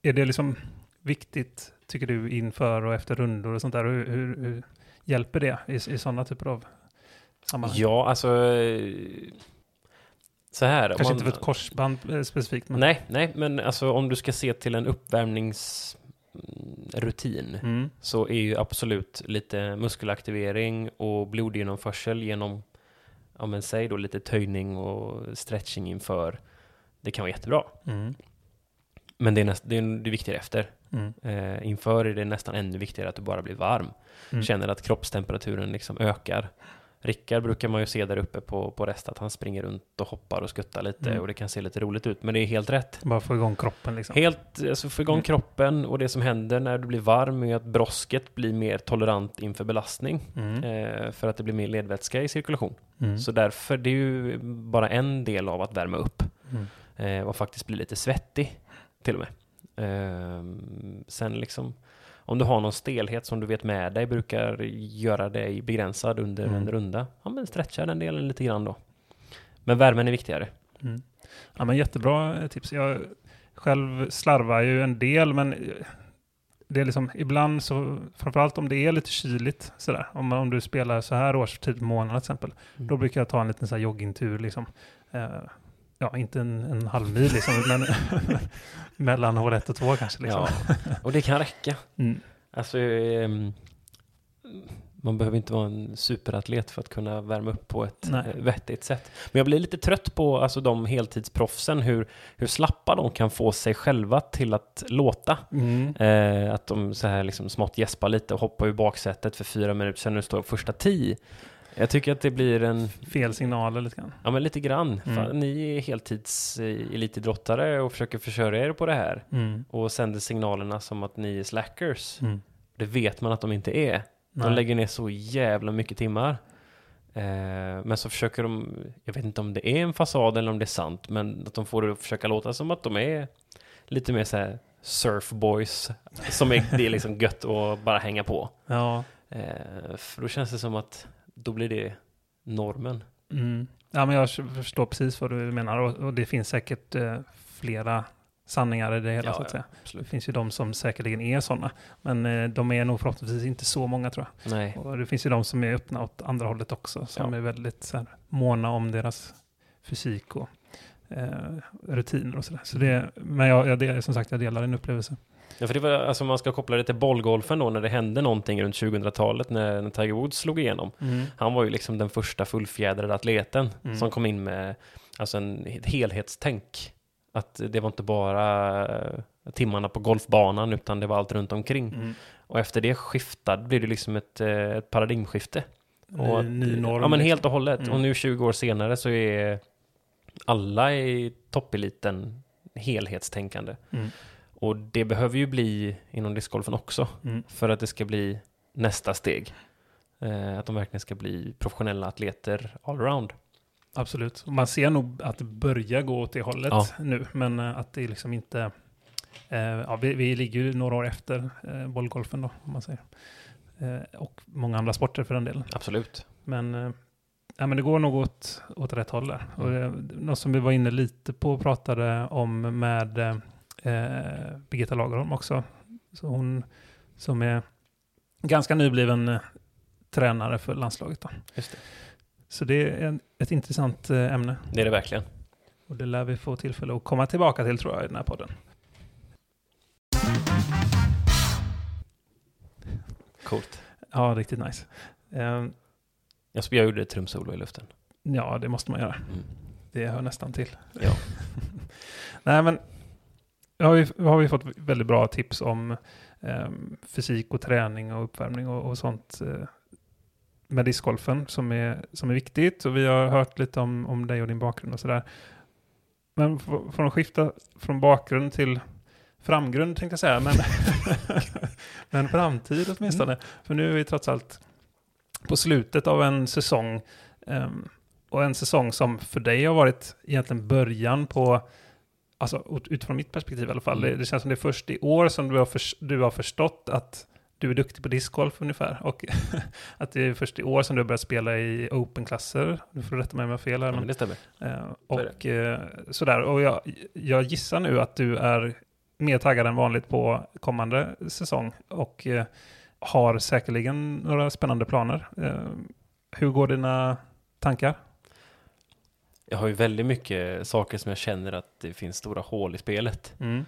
är det liksom viktigt, tycker du, inför och efter rundor och sånt där? Hur, hur, hur hjälper det i, i sådana typer av sammanhang? Ja, alltså så här. Kanske man- inte för ett korsband eh, specifikt, men... Nej, nej, men alltså om du ska se till en uppvärmningsrutin Mm. så är ju absolut lite muskelaktivering och blodgenomförsel genom, ja men säg då lite töjning och stretching inför. Det kan vara jättebra. Mm. Men det är, näst, det är det är viktigare efter. Mm. Eh, inför är det nästan ännu viktigare att du bara blir varm. Mm. Känner att kroppstemperaturen liksom ökar. Rickard brukar man ju se där uppe på, på rest att han springer runt och hoppar och skuttar lite Mm. och det kan se lite roligt ut. Men det är helt rätt. Bara få igång kroppen liksom. Helt, alltså få igång Mm. kroppen och det som händer när du blir varm är att brosket blir mer tolerant inför belastning. Mm. Eh, för att det blir mer ledvätska i cirkulation. Mm. Så därför, det är ju bara en del av att värma upp. Eh, och faktiskt bli lite svettig till och med. Ehm, sen liksom, om du har någon stelhet som du vet med dig brukar göra dig begränsad under Mm. en runda. Ja men stretcha den delen lite grann då. Men värmen är viktigare. Mm. Ja, men jättebra eh, tips. Jag själv slarvar ju en del, men eh, det är liksom ibland så, framförallt om det är lite kyligt sådär, om, om du spelar så här årstid på månaden till exempel, Mm. då brukar jag ta en liten så här joggingtur liksom. Eh, ja, inte en, en halv mil liksom, men mellan hål ett och två kanske liksom. Ja, och det kan räcka. Mm. Alltså, ehm, man behöver inte vara en superatlet för att kunna värma upp på ett Nej. eh, vettigt sätt. Men jag blir lite trött på alltså, de heltidsproffsen, hur, hur slappa de kan få sig själva till att låta. Mm. Eh, att de så här liksom smått gäspar lite och hoppar ur baksätet för fyra minuter sedan, nu står första tio. Jag tycker att det blir en, Fel signaler lite grann. ja men lite grann. Mm. Fan, ni är heltids eh, elitidrottare och försöker försörja er på det här. Mm. Och sänder signalerna som att ni är slackers. Mm. Det vet man att de inte är. De Nej. lägger ner så jävla mycket timmar. Eh, men så försöker de, jag vet inte om det är en fasad eller om det är sant, men att de får det att försöka låta som att de är lite mer så här surfboys, som är, det är liksom gött att bara hänga på. Ja. Eh, för då känns det som att då blir det normen. Mm. Ja, men jag förstår precis vad du menar och, och det finns säkert eh, flera sanningar i det hela så att säga. Det absolut. finns ju de som säkerligen är sådana, men eh, de är nog förhoppningsvis inte så många tror Nej, jag. Och det finns ju de som är öppna åt andra hållet också, som Ja. är väldigt så här, måna om deras fysik och eh, rutiner och sådär. Så det, men jag, jag, som sagt, jag delar din upplevelse. Ja, för det var, alltså man ska koppla det till bollgolfen då, när det hände någonting runt 2000-talet, när, när Tiger Woods slog igenom. Han var ju liksom den första fullfjädrade atleten Mm. som kom in med alltså en ett helhetstänk. Att det var inte bara eh, timmarna på golfbanan, utan det var allt runt omkring. Mm. Och efter det skiftade, blev det liksom ett, eh, ett paradigmskifte. Och Ny, ny norm. Ja, men liksom. helt och hållet. Mm. Och nu 20 år senare så är alla i toppeliten helhetstänkande. Mm. Och det behöver ju bli inom discgolfen också Mm. för att det ska bli nästa steg. Eh, att de verkligen ska bli professionella atleter allround. Absolut. Man ser nog att det börjar gå åt det hållet Ja. nu, men eh, att det liksom inte... Eh, ja, vi, vi ligger ju några år efter eh, bollgolfen då, om man säger. Eh, och många andra sporter för den delen. Absolut. Men, eh, ja, men det går nog åt, åt rätt håll där. Och Mm. det, något som vi var inne lite på och pratade om med eh, Birgitta Lagerholm också. Så hon som är ganska nybliven eh, tränare för landslaget. Då. Just det. Så det är en, ett intressant eh, ämne. Det är det verkligen. Och det lär vi få tillfälle att komma tillbaka till tror jag i den här podden. Coolt. Ja, riktigt nice. Eh, Jag, jag gjorde trumsolo i luften. ja, det måste man göra. Mm. Det hör nästan till. Ja. Nej, men har vi, har vi fått väldigt bra tips om eh, fysik och träning och uppvärmning och, och sånt eh, med discgolfen som är, som är viktigt. Och vi har hört lite om, om dig och din bakgrund och sådär. Men från att skifta från bakgrund till framgrund tänkte jag säga, men, men framtid åtminstone. För nu är vi trots allt på slutet av en säsong ehm, och en säsong som för dig har varit egentligen början på, alltså ut- utifrån mitt perspektiv i alla fall, Mm. det, det känns som det är först i år som du har, förs- du har förstått att du är duktig på discgolf ungefär. Och att det är först i år som du har börjat spela i open-klasser. Du får rätta mig om jag har fel här. Ja, men, det stämmer. eh, och eh, sådär. Och jag, jag gissar nu att du är mer taggad än vanligt på kommande säsong. Och eh, har säkerligen några spännande planer. Hur går dina tankar? Jag har ju väldigt mycket saker som jag känner att det finns stora hål i spelet. Mm.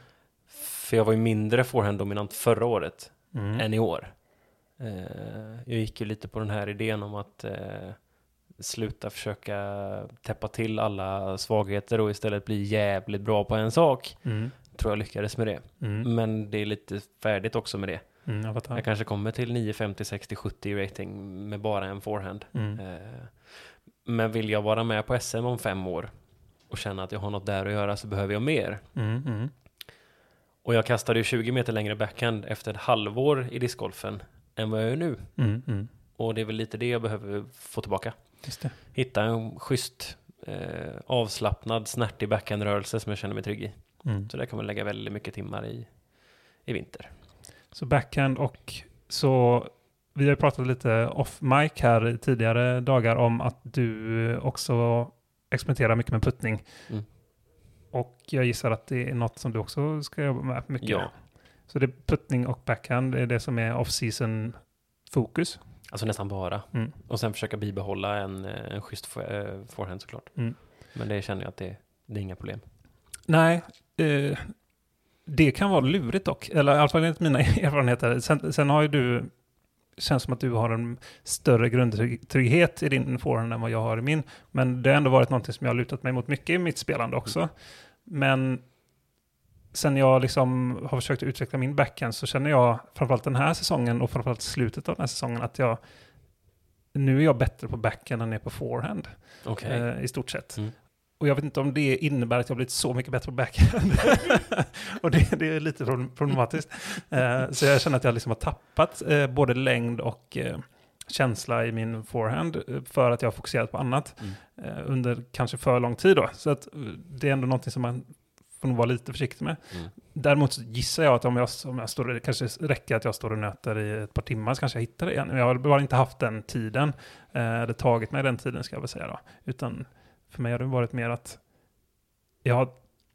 För jag var ju mindre forehand-dominant förra året Mm. än i år. Eh, jag gick ju lite på den här idén om att eh, sluta försöka täppa till alla svagheter och istället bli jävligt bra på en sak. Mm. Tror jag lyckades med det. Mm. Men det är lite färdigt också med det. Mm, jag. Jag kanske kommer till 9, 50, 60, 70 i rating med bara en forehand. Mm. Eh, men vill jag vara med på SM om fem år och känna att jag har något där att göra så behöver jag mer. Mm. Mm. Och jag kastade ju 20 meter längre backhand efter ett halvår i discgolfen än vad jag gör nu. Mm. Mm. Och det är väl lite det jag behöver få tillbaka. Hitta en schysst, eh, avslappnad, snärtig backhandrörelse som jag känner mig trygg i. Mm. Så där kan man lägga väldigt mycket timmar i, i vinter. Så backhand och så vi har pratat lite off mic här i tidigare dagar om att du också experimenterar mycket med puttning. Mm. Och jag gissar att det är något som du också ska jobba med mycket. Ja. Så det är puttning och backhand, det är det som är off-season fokus. Alltså nästan bara. Mm. Och sen försöka bibehålla en, eh, en schysst eh, forehand såklart. Mm. Men det känner jag att det, det är inga problem. Nej, eh, det kan vara lurigt dock. Eller i alla fall enligt mina erfarenheter. Sen, sen har ju du, känns som att du har en större grundtrygghet i din forehand än vad jag har i min. Men det har ändå varit någonting som jag har lutat mig mot mycket i mitt spelande också. Men sen jag liksom har försökt utveckla min backhand så känner jag framförallt den här säsongen och framförallt slutet av den här säsongen att jag nu är jag bättre på backhand än jag är på forehand Okej. eh, i stort sett. Mm. Och jag vet inte om det innebär att jag har blivit så mycket bättre på backhand. och det, det är lite problem- problematiskt. Eh, så jag känner att jag liksom har tappat eh, både längd och eh, känsla i min forehand eh, för att jag har fokuserat på annat Mm. under kanske för lång tid då. Så att det är ändå någonting som man får nog vara lite försiktig med. Mm. Däremot gissar jag att om jag, om jag står, kanske räcker att jag står och nöter i ett par timmar så kanske jag hittar det igen. Jag har bara inte haft den tiden, eller tagit mig den tiden ska jag väl säga då. Utan för mig har det varit mer att jag har,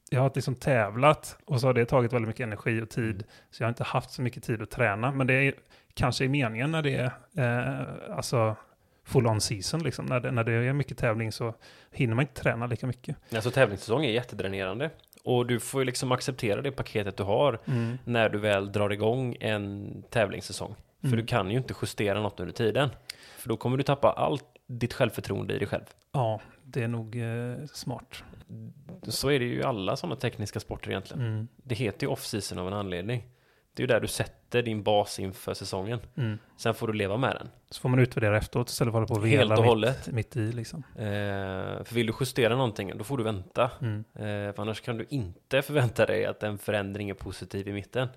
jag har liksom tävlat och så har det tagit väldigt mycket energi och tid. Så jag har inte haft så mycket tid att träna. Men det är kanske i meningen när det är eh, alltså full on season. Liksom. När, det, när det är mycket tävling så hinner man inte träna lika mycket. Alltså tävlingssäsong är jättedränerande. Och du får ju liksom acceptera det paketet du har när du väl drar igång en tävlingssäsong. För Mm. du kan ju inte justera något under tiden. För då kommer du tappa allt ditt självförtroende i dig själv. Ja, det är nog eh, smart. Så är det ju i alla sådana tekniska sporter egentligen. Mm. Det heter ju off-season av en anledning. Det är ju där du sätter din bas inför säsongen. Mm. Sen får du leva med den. Så får man utvärdera efteråt istället för att hålla på och Helt vela och mitt, hållet. mitt i. Liksom. Eh, för vill du justera någonting, då får du vänta. Mm. Eh, för annars kan du inte förvänta dig att en förändring är positiv i mitten.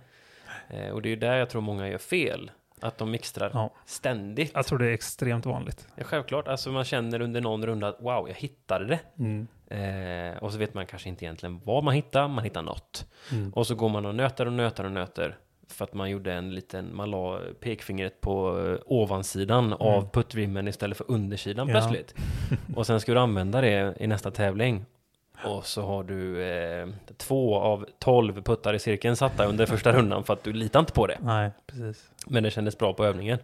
Eh, och det är ju där jag tror många gör fel. Att de mixtrar Ja. ständigt. Jag tror det är extremt vanligt. Ja, självklart, alltså man känner under någon runda att wow, jag hittade det. Mm. Eh, och så vet man kanske inte egentligen vad man hittar, man hittar något. Mm. Och så går man och nöter och nöter och nöter. För att man gjorde en liten, man la pekfingret på eh, ovansidan av puttrimmen istället för undersidan Mm. Ja. plötsligt. Och sen ska du använda det i nästa tävling. Och så har du eh, två av tolv puttar i cirkeln satta under första rundan för att du litar inte på det. Nej, precis. Men det kändes bra på övningen.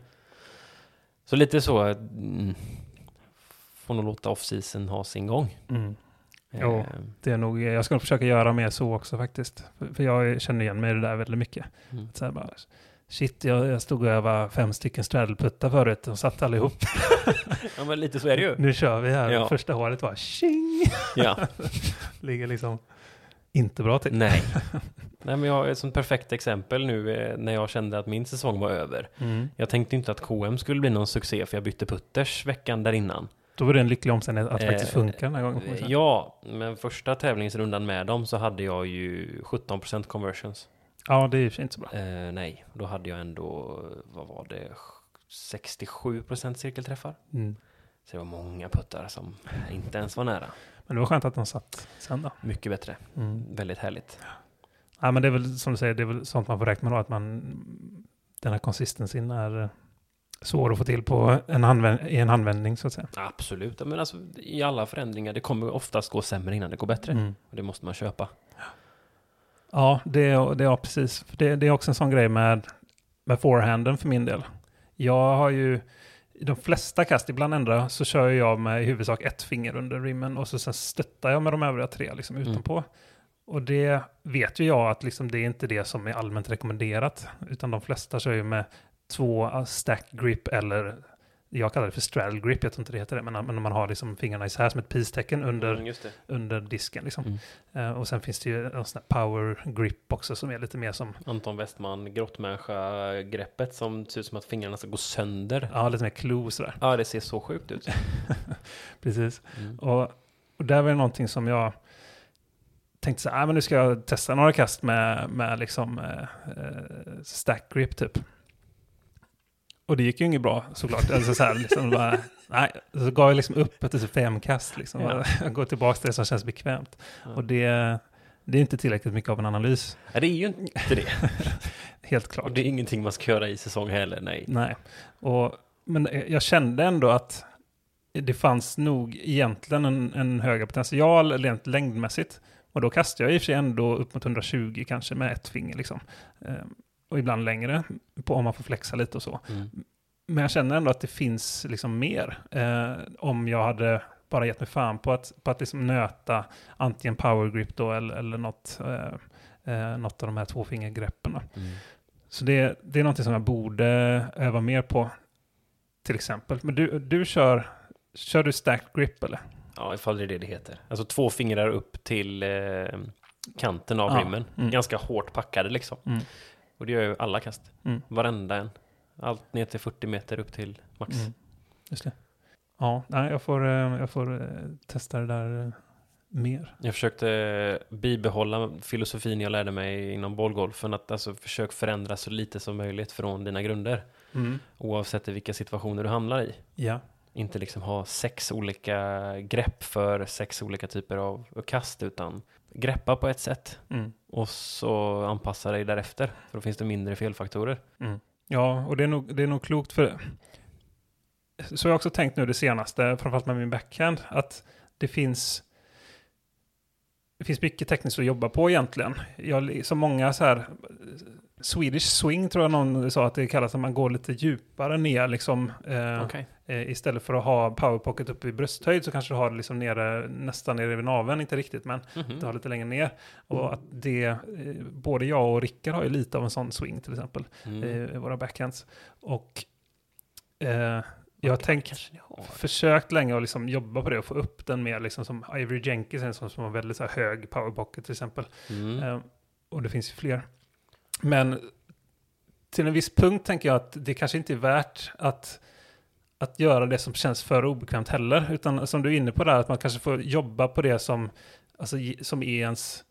Så lite så, mm, får nog låta off-season ha sin gång. Mm. Jo. Eh, Det är nog, jag ska nog försöka göra mer så också faktiskt. För, för jag känner igen mig i det där väldigt mycket. mm. Så här bara, shit, jag, jag stod och övade fem stycken straddleputtar förut och satt allihop. Ja men lite så är det ju. Nu kör vi här. Ja. Första hålet var tjing! Ja. Ligger liksom inte bra till. Nej. Nej, men jag har ett sånt perfekt exempel nu eh, när jag kände att min säsong var över. Mm. Jag tänkte inte att KM skulle bli någon succé för jag bytte putters veckan där innan. Då var det en lycklig omständighet att det Eh, faktiskt funkar den här gången. Ja, men första tävlingsrundan med dem så hade jag ju 17% conversions. Ja, det är ju inte så bra. Eh, nej, då hade jag ändå, vad var det, 67% cirkelträffar. Mm. Så det var många puttar som inte ens var nära. Men det var skönt att de satt sen då. Mycket bättre. Mm. Väldigt härligt. Ja, men det är väl som du säger, det är väl sånt man får räkna med då, att man, den här consistencyn är svår att få till på en i en handvändning så att säga. Absolut, men alltså i alla förändringar, det kommer oftast gå sämre innan det går bättre. Mm. Och det måste man köpa. Ja, det, är- det ja, precis. Det, det är också en sån grej med, med forehanden för min del. Jag har ju i de flesta kast, ibland ändra, så kör jag med i huvudsak ett finger under rimmen och så sen stöttar jag med de övriga tre liksom Mm. utanpå. Och det vet ju jag att liksom det är inte det som är allmänt rekommenderat, utan de flesta kör ju med två uh, stack grip eller jag kallar det för straddle grip, jag tror inte det heter det, men, men man har liksom fingrarna isär som ett peace-tecken under, Mm, under disken. Liksom. Mm. Eh, och sen finns det ju en sån här power grip också som är lite mer som, Anton Westman, grottmänniska-greppet som ser ut som att fingrarna ska gå sönder. ja, lite mer clue sådär. Ja, det ser så sjukt ut. Precis. Mm. Och, och där var det någonting som jag tänkte så här, ah, men nu ska jag testa några kast med, med liksom eh, eh, stack grip typ. Och det gick ju inget bra såklart. Alltså så här, liksom, bara, nej, så gav jag liksom upp efter fem kast. Liksom. Ja. Jag går tillbaka till det som känns bekvämt. Ja. Och det, det är inte tillräckligt mycket av en analys, Ja, det är ju inte det. helt klart. Och det är ingenting man ska göra i säsong heller, nej. Nej, och, men jag kände ändå att det fanns nog egentligen en, en högre potential rent längdmässigt. Och då kastar jag i och för sig ändå upp mot 120 kanske med ett finger liksom. Och ibland längre, på, om man får flexa lite och så. Mm. Men jag känner ändå att det finns liksom mer. Eh, om jag hade bara gett mig fan på att, på att liksom nöta antingen power grip då eller, eller något, eh, eh, något av de här tvåfingergreppen. Mm. Så det, det är någonting som jag borde öva mer på. Till exempel. Men du, du kör, kör du stacked grip eller? Ja, ifall det är det det heter. Alltså två fingrar upp till eh, kanten av Ja, rimmen. mm. Ganska hårt packade liksom. Mm. Och det gör ju alla kast. Mm. Varenda en. Allt ner till 40 meter upp till max. Mm. Just det. Ja, nej, jag får, eh, jag får eh, testa det där eh, mer. Jag försökte eh, bibehålla filosofin jag lärde mig inom bollgolfen. Att alltså försök förändra så lite som möjligt från dina grunder. Oavsett i vilka situationer du hamnar i. Ja. Inte liksom ha sex olika grepp för sex olika typer av kast. Utan greppa på ett sätt. Mm. Och så anpassa dig därefter. För då finns det mindre felfaktorer. Mm. Ja, och det är, nog, det är nog klokt för... Så jag har också tänkt nu det senaste, framförallt med min backhand, att det finns... Det finns mycket tekniskt att jobba på egentligen. Jag, så många så här... Swedish swing tror jag någon sa att det kallas, att man går lite djupare ner liksom. Eh, Okej. eh, istället för att ha power pocket uppe i brösthöjd så kanske du har det liksom nere, nästan nere vid naveln, inte riktigt, men Mhm. du har lite längre ner. Och att det, eh, både jag och Rickard har ju lite av en sån swing till exempel Mm. i, i våra backhands. Och eh, jag har tänkt, har. försökt länge att liksom jobba på det och få upp den mer liksom som Ivory Jenkins, en sån som har väldigt så här hög power pocket till exempel. Mm. Eh, och det finns ju fler. Men till en viss punkt tänker jag att det kanske inte är värt att, att göra det som känns för obekvämt heller. Utan som du är inne på där, att man kanske får jobba på det som, alltså, som är ens...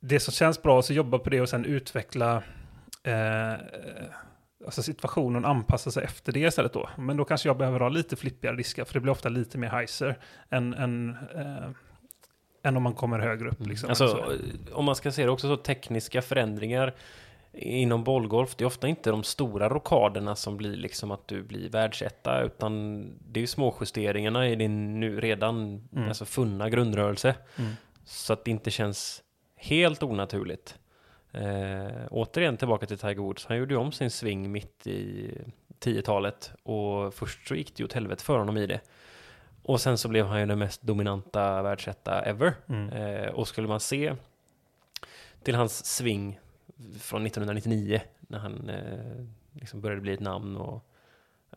Det som känns bra, och så jobba på det och sen utveckla eh, alltså situationen och anpassa sig efter det istället då. Men då kanske jag behöver ha lite flippigare diskar, för det blir ofta lite mer heiser än, än, eh, än om man kommer högre upp. Liksom, Alltså, Så. om man ska se det också så tekniska förändringar inom bollgolf, det är ofta inte de stora rockaderna som blir liksom att du blir världsetta, utan det är ju småjusteringarna i din nu redan Mm. alltså funna grundrörelse. Mm. Så att det inte känns helt onaturligt. Eh, återigen tillbaka till Tiger Woods, han gjorde ju om sin sving mitt i 10-talet och först så gick det ju åt helvete för honom i det. Och sen så blev han ju den mest dominanta världsetta ever. Mm. Eh, och skulle man se till hans sving från 1999 när han eh, liksom började bli ett namn och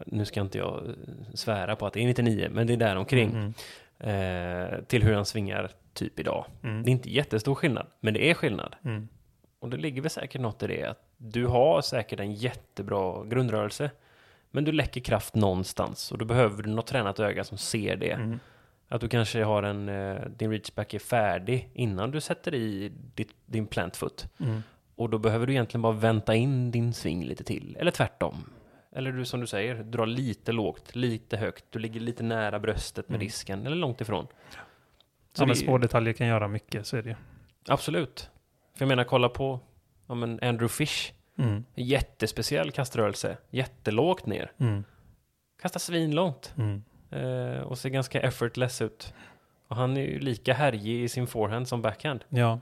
nu ska inte jag eh, svära på att det är 99 men det är där omkring Mm. eh, till hur han svingar typ idag. Mm. Det är inte jättestor skillnad men det är skillnad Mm. och det ligger väl säkert något i det att du har säkert en jättebra grundrörelse men du läcker kraft någonstans och då behöver du något tränat öga som ser det. Mm. Att du kanske har en, eh, din reachback är färdig innan du sätter i ditt, din plantfoot. Mm. Och då behöver du egentligen bara vänta in din sving lite till. Eller tvärtom. Eller du som du säger, dra lite lågt, lite högt. Du ligger lite nära bröstet med Mm. disken, eller långt ifrån. Så Ja, men det är- små detaljer kan göra mycket, så är det ju. Absolut. För jag menar, kolla på ja, men Andrew Fish. Mm. Jättespeciell kaströrelse. Jättelågt ner. Mm. Kastar svinlångt. Mm. Eh, och ser ganska effortless ut. Och han är ju lika härjig i sin forehand som backhand. Ja,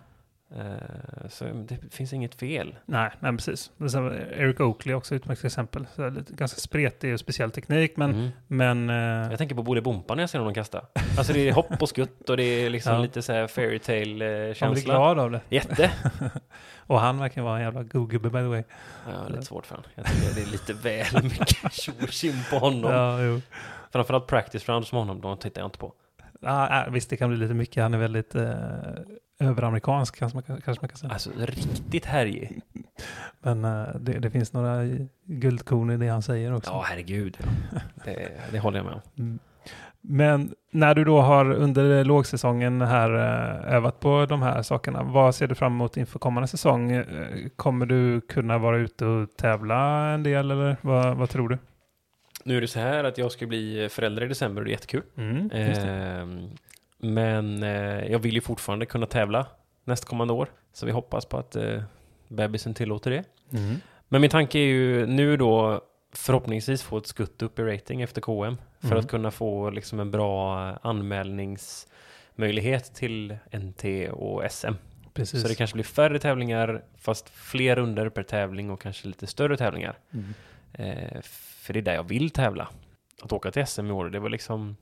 Eh, så det finns inget fel. nej, nej precis. Som Eric Oakley också ett utmärkt exempel. Så lite, ganska spretig och speciell teknik, men, Mm. men eh, Jag tänker på Bole Bompa när jag ser honom kasta. Alltså det är hopp och skutt och det är liksom Ja. lite så här fairytale eh, man blir glad av det. Jätte! Och han verkar vara en jävla go-gubbe by the way. Ja, lite svårt för honom. Jag tycker det är lite väl mycket tjo på honom. Ja, jo. Framförallt practice rounds med honom, de tittar jag inte på. Ja, visst, det kan bli lite mycket. Han är väldigt eh, överamerikansk, kanske man, kan- kanske man kan säga. Alltså riktigt härjig. Men eh, det, det finns några guldkorn i det han säger också. Ja, herregud. Det, det håller jag med om. Mm. Men när du då har under lågsäsongen här eh, övat på de här sakerna, vad ser du fram emot inför kommande säsong? Eh, Kommer du kunna vara ute och tävla en del eller vad, vad tror du? Nu är det så här att jag ska bli förälder i december och det är jättekul. Mm. Ehm, men eh, jag vill ju fortfarande kunna tävla nästkommande år. Så vi hoppas på att eh, bebisen tillåter det. Mm. Men min tanke är ju nu då förhoppningsvis få ett skutt upp i rating efter KM. För Mm. att kunna få liksom en bra möjlighet till NT och SM. Precis. Så det kanske blir färre tävlingar, fast fler runder per tävling och kanske lite större tävlingar. Mm. Eh, för det är där jag vill tävla. Att åka till SM i år, det var liksom...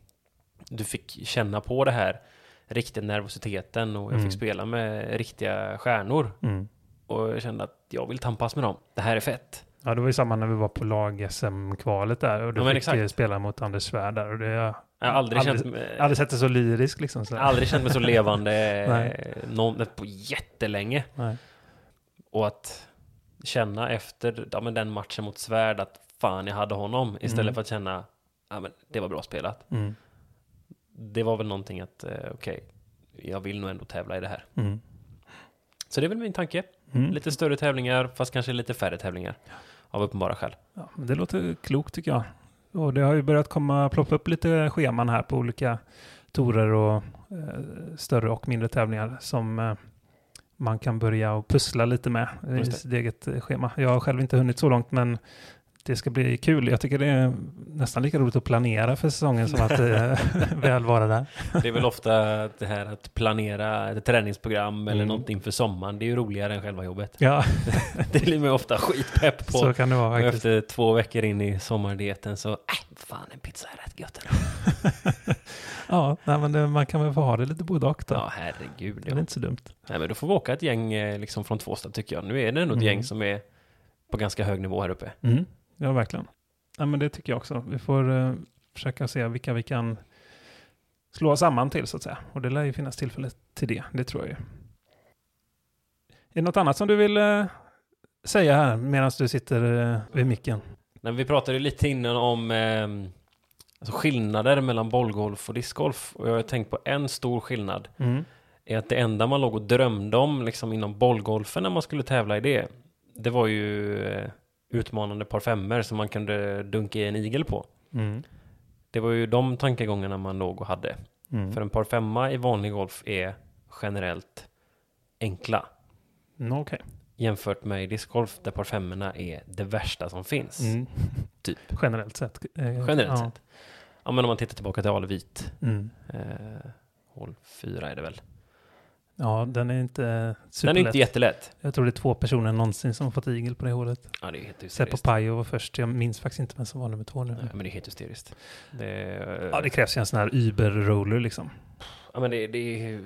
Du fick känna på det här, riktiga nervositeten och jag Mm. fick spela med riktiga stjärnor. Mm. Och jag kände att jag vill tampas med dem. Det här är fett. Ja, det var ju samma när vi var på lag-SM-kvalet där och du Ja, fick exakt. spela mot Anders Svärd där och det, jag har aldrig, Aldrig- känt mig... aldrig sett det så lyriskt liksom. Så. aldrig känt mig så levande någon, på jättelänge. Nej. Och att känna efter ja, men den matchen mot Svärd att fan jag hade honom istället Mm. för att känna ja, men det var bra spelat. Mm. Det var väl någonting att eh, okej, jag vill nog ändå tävla i det här. Mm. Så det är väl min tanke. Mm. Lite större tävlingar fast kanske lite färre tävlingar. Av uppenbara skäl. Ja, det låter klokt tycker jag. Och det har ju börjat komma, ploppa upp lite scheman här på olika torer och eh, större och mindre tävlingar som eh, man kan börja och pussla lite med i sitt eget schema. Jag har själv inte hunnit så långt men det ska bli kul. Jag tycker det är nästan lika roligt att planera för säsongen som att eh, väl vara där. Det är väl ofta det här att planera ett träningsprogram eller Mm. någonting för sommaren. Det är ju roligare än själva jobbet. Ja, Det blir man ofta skitpepp på. så kan det vara Och faktiskt. efter två veckor in i sommardieten så, äh, fan en pizza är rätt gött. Ja, nej, men man kan väl få ha det lite både och då. Ja, herregud. Det är Ja. inte så dumt. Nej, men då får vi åka ett gäng eh, liksom från Tvåstad tycker jag. Nu är det ändå ett Mm. gäng som är på ganska hög nivå här uppe. Mm. Ja, verkligen. Ja, men det tycker jag också. Vi får eh, försöka se vilka vi kan slå samman till, så att säga. Och det lär ju finnas tillfälle till det, det tror jag ju. Är det något annat som du vill eh, säga här medan du sitter eh, vid micken? Men vi pratade ju lite innan om eh, alltså skillnader mellan bollgolf och discgolf. Och jag har tänkt på en stor skillnad. Mm. Är att det enda man låg och drömde om liksom inom bollgolfen när man skulle tävla i det. Det var ju utmanande par femmer som man kunde dunka i en igel på. Mm. Det var ju de tankegångarna man låg och hade. Mm. För en par femma i vanlig golf är generellt enkla. Mm, Okej. Jämfört med i discgolf där par femmorna är det värsta som finns. Mm. Typ. Generellt sett. eh, Generellt ja. sett. Ja men om man tittar tillbaka till Alvit. Mm. Eh, hål fyra är det väl. Ja, den är inte Den superlätt. är inte jättelätt. Jag tror det är två personer någonsin som har fått igel på det hålet. Ja det är helt Seppo hysteriskt. Pajo var först. Jag minns faktiskt inte vem som var nummer två nu. Nej, men det är helt hysteriskt. Det, Ja, det krävs ju en sån här Uber-roller liksom. Ja men det, det är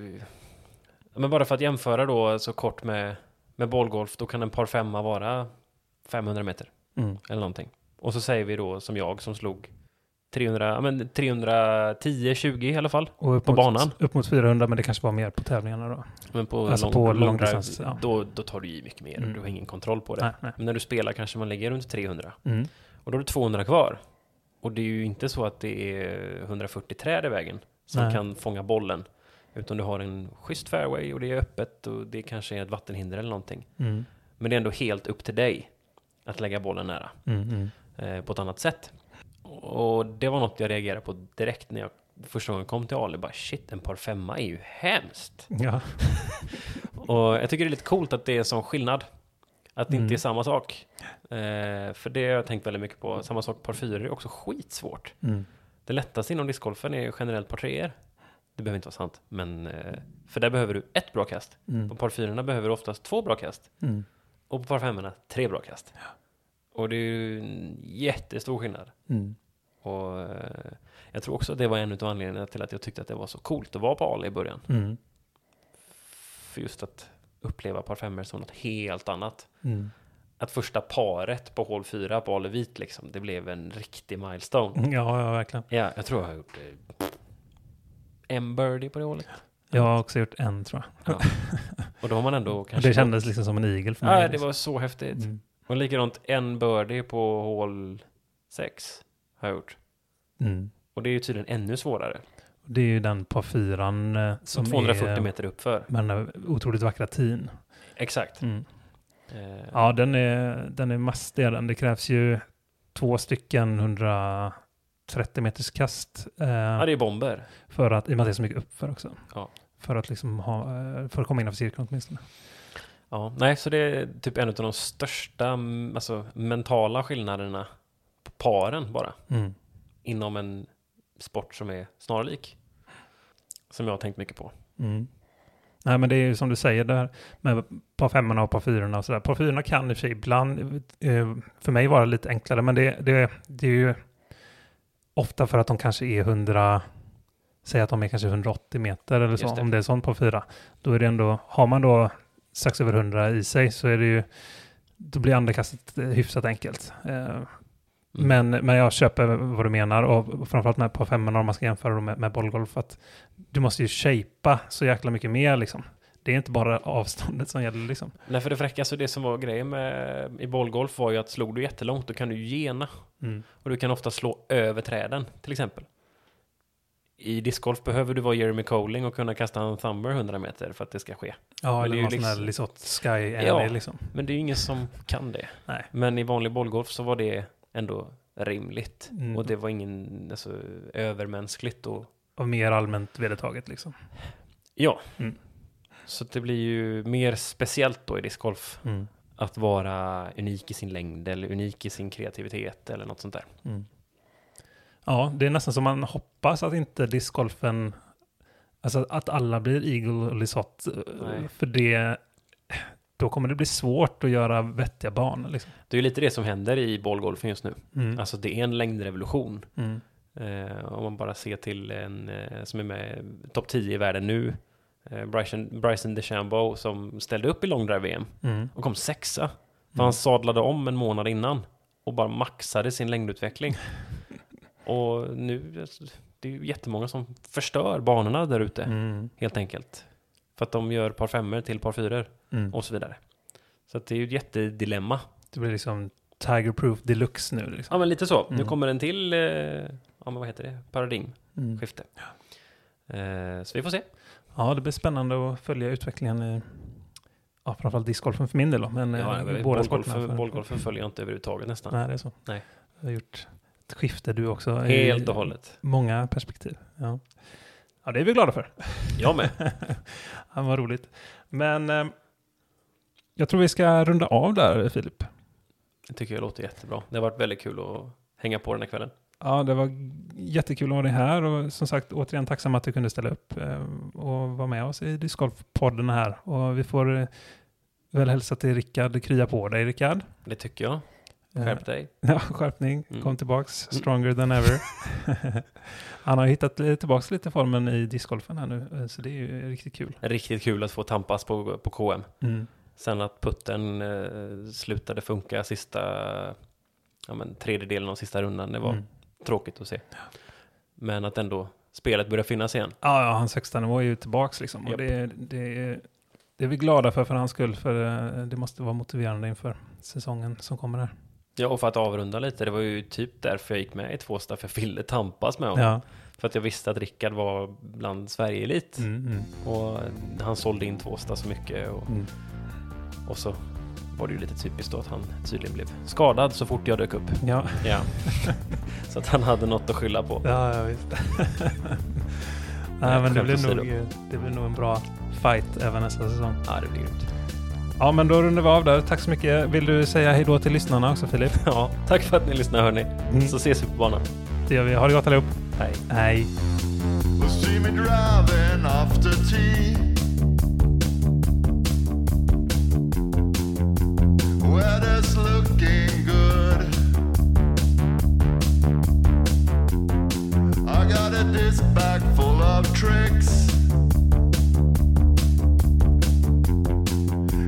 ja, Men bara för att jämföra då så kort med, med bollgolf, då kan en par femma vara 500 meter Mm. eller någonting. Och så säger vi då som jag som slog 300, ja, men 310, 20 i alla fall. Och På mot, banan? Upp mot 400, men det kanske var mer på tävlingarna då. Men på, Alltså lång, på lång långdistans, ja. då, då tar du i mycket mer. Mm. Du har ingen kontroll på det. Nej, nej. Men när du spelar kanske man lägger runt 300. Mm. Och då har du 200 kvar. Och det är ju inte så att det är 140 träd i vägen som Nej. kan fånga bollen. Utan du har en schysst fairway och det är öppet och det kanske är ett vattenhinder eller någonting. Mm. Men det är ändå helt upp till dig att lägga bollen nära Mm. Mm. eh, på ett annat sätt. Och det var något jag reagerade på direkt när jag första gången kom till Ale. Bara shit, en par femma är ju hemskt. Ja. Och jag tycker det är lite coolt att det är en sån skillnad. Att det Mm. inte är samma sak. Eh, för det har jag tänkt väldigt mycket på. Samma sak par fyror är också skitsvårt. Mm. Det lättaste inom discgolfen är generellt par treor. Det behöver inte vara sant, men eh, för där behöver du ett bra kast. Mm. På par fyrorna behöver du oftast två bra kast. Mm. Och på par femmorna tre bra kast. Och det är ju en jättestor skillnad. Mm. Och eh, jag tror också att det var en av anledningarna till att jag tyckte att det var så coolt att vara på Ale i början. Mm. För just att uppleva par femmor som något helt annat. Mm. Att första paret på hål 4 på Alevit liksom, det blev en riktig milestone. Ja, ja, verkligen. Ja, jag tror jag har gjort eh, en birdie på det hålet. Jag har också gjort en, tror jag. Ja. Och då har man ändå Och kanske... det kändes liksom som en igel för mig. Ja, det var så häftigt. Mm. Och likadant en birdie på hål 6 har jag gjort. Mm. Och det är ju tydligen ännu svårare. Det är ju den på fyran eh, som 240 är meter uppför. med den här otroligt vackra tin. Exakt. Mm. Eh, Ja, den är, den är mastig. Det krävs ju två stycken 130 meters kast. Eh, ja, det är bomber. För att, i och med att det är så mycket uppför också. Ja. För att liksom ha, eh, för att komma innanför cirkeln åtminstone. Ja, nej, så det är typ en av de största alltså, mentala skillnaderna på paren bara. Mm. Inom en sport som är snarlik. Som jag har tänkt mycket på. Mm. Nej, men det är ju som du säger där med par femmorna och par fyrorna och sådär. Par fyrorna kan i och för sig ibland eh, för mig vara lite enklare, men det, det, det är ju ofta för att de kanske är 100, säg att de är kanske 180 meter eller så, om det är sånt på fyra. Då är det ändå, har man då strax över 100 i sig så är det ju, då blir andekastet eh, hyfsat enkelt. Eh, Mm. men, men jag köper vad du menar och framförallt med på femmorna om man ska jämföra med, med bollgolf. Att du måste ju shapea så jäkla mycket mer liksom. Det är inte bara avståndet som gäller liksom. Nej, för det fräckaste, det som var grejen med i bollgolf var ju att slog du jättelångt, då kan du gena. Mm. Och du kan ofta slå över träden, till exempel. I discgolf behöver du vara Jeremy Colling och kunna kasta en thumber 100 meter för att det ska ske. Ja, eller någon sån här liksom- Lisotte Sky Alley Ja. liksom. Men det är ju ingen som kan det. Nej. Men i vanlig bollgolf så var det ändå rimligt. Mm. Och det var ingen alltså, övermänskligt. Och, Och mer allmänt vedertaget liksom. ja. Mm. Så det blir ju mer speciellt då i discgolf. Mm. Att vara unik i sin längd eller unik i sin kreativitet eller något sånt där. Ja, det är nästan som man hoppas att inte discgolfen, alltså att alla blir Eagle och Lisotte. Nej. För det, då kommer det bli svårt att göra vettiga banor liksom. Det är ju lite det som händer i bollgolfen just nu. Mm. Alltså det är en längdrevolution. Mm. Eh, om man bara ser till en eh, som är med topp 10 i världen nu. Eh, Bryson, Bryson DeChambeau som ställde upp i långdrive-VM Mm. och kom sexa. För Mm. han sadlade om en månad innan och bara maxade sin längdutveckling. Och nu, det är ju jättemånga som förstör banorna där ute, Mm. helt enkelt. För att de gör par femmor till par fyror Mm. och så vidare. Så att det är ju ett jättedilemma. Det blir liksom Tiger Proof Deluxe nu liksom. Ja, men lite så. Nu Mm. kommer en till, eh, ja men vad heter det, paradigmskifte. Mm. Eh, så vi får se. Ja, det blir spännande att följa utvecklingen i ja, framförallt discgolfen för min del då, men Ja, eh, båda bollgolfen, sporterna. för- bollgolfen följer jag inte överhuvudtaget nästan. Nej, det är så. Nej. Du har gjort ett skifte du också. Helt och hållet. Många perspektiv. Ja. ja, det är vi glada för. Jag med. ja, vad roligt. Men eh, jag tror vi ska runda av där, Filip. Det tycker jag låter jättebra. Det har varit väldigt kul att hänga på den här kvällen. Ja, det var jättekul att ha dig här och som sagt återigen tacksam att du kunde ställa upp eh, och vara med oss i Discgolf-podden här. Och vi får eh, väl hälsa till Rickard, krya på dig Rickard. Det tycker jag. Eh, Skärp dig. Ja, skärpning. Mm. Kom tillbaks, stronger than ever. Han har hittat tillbaks lite formen i discgolfen här nu, eh, så det är ju riktigt kul. Riktigt kul att få tampas på, på KM. Mm. Sen att putten eh, slutade funka sista, ja men tredjedelen av sista rundan, det var Mm. tråkigt att se. Men att ändå spelet börjar finnas igen. Ja, ja, hans högsta nivå är ju tillbaks liksom. Och det, det, är- det är vi glada för, för hans skull, för eh, det måste vara motiverande inför säsongen som kommer här. Ja, och för att avrunda lite, det var ju typ därför jag gick med i Tvåsta, för jag ville tampas med honom. Ja. För att jag visste att Rickard var bland Sverige-elit. Mm, mm, Och han sålde in Tvåsta så mycket. Och, mm. och så var det ju lite typiskt då att han tydligen blev skadad så fort jag dök upp. Ja, Ja. så att han hade något att skylla på. ja, ja visst. Nej, men det blir, nog, det blir nog en bra fight även nästa säsong. Ja, det blir grymt. Ja, men då rundar vi av där. Tack så mycket. Vill du säga hej då till lyssnarna också, Filip? Ja, tack för att ni lyssnar hörni. Mm. Så ses vi på banan. Det gör vi. Ha det gott allihop. Hej. Hej. See me driving after tea. Weather's looking good. I got a disc bag full of tricks.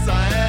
yes I am.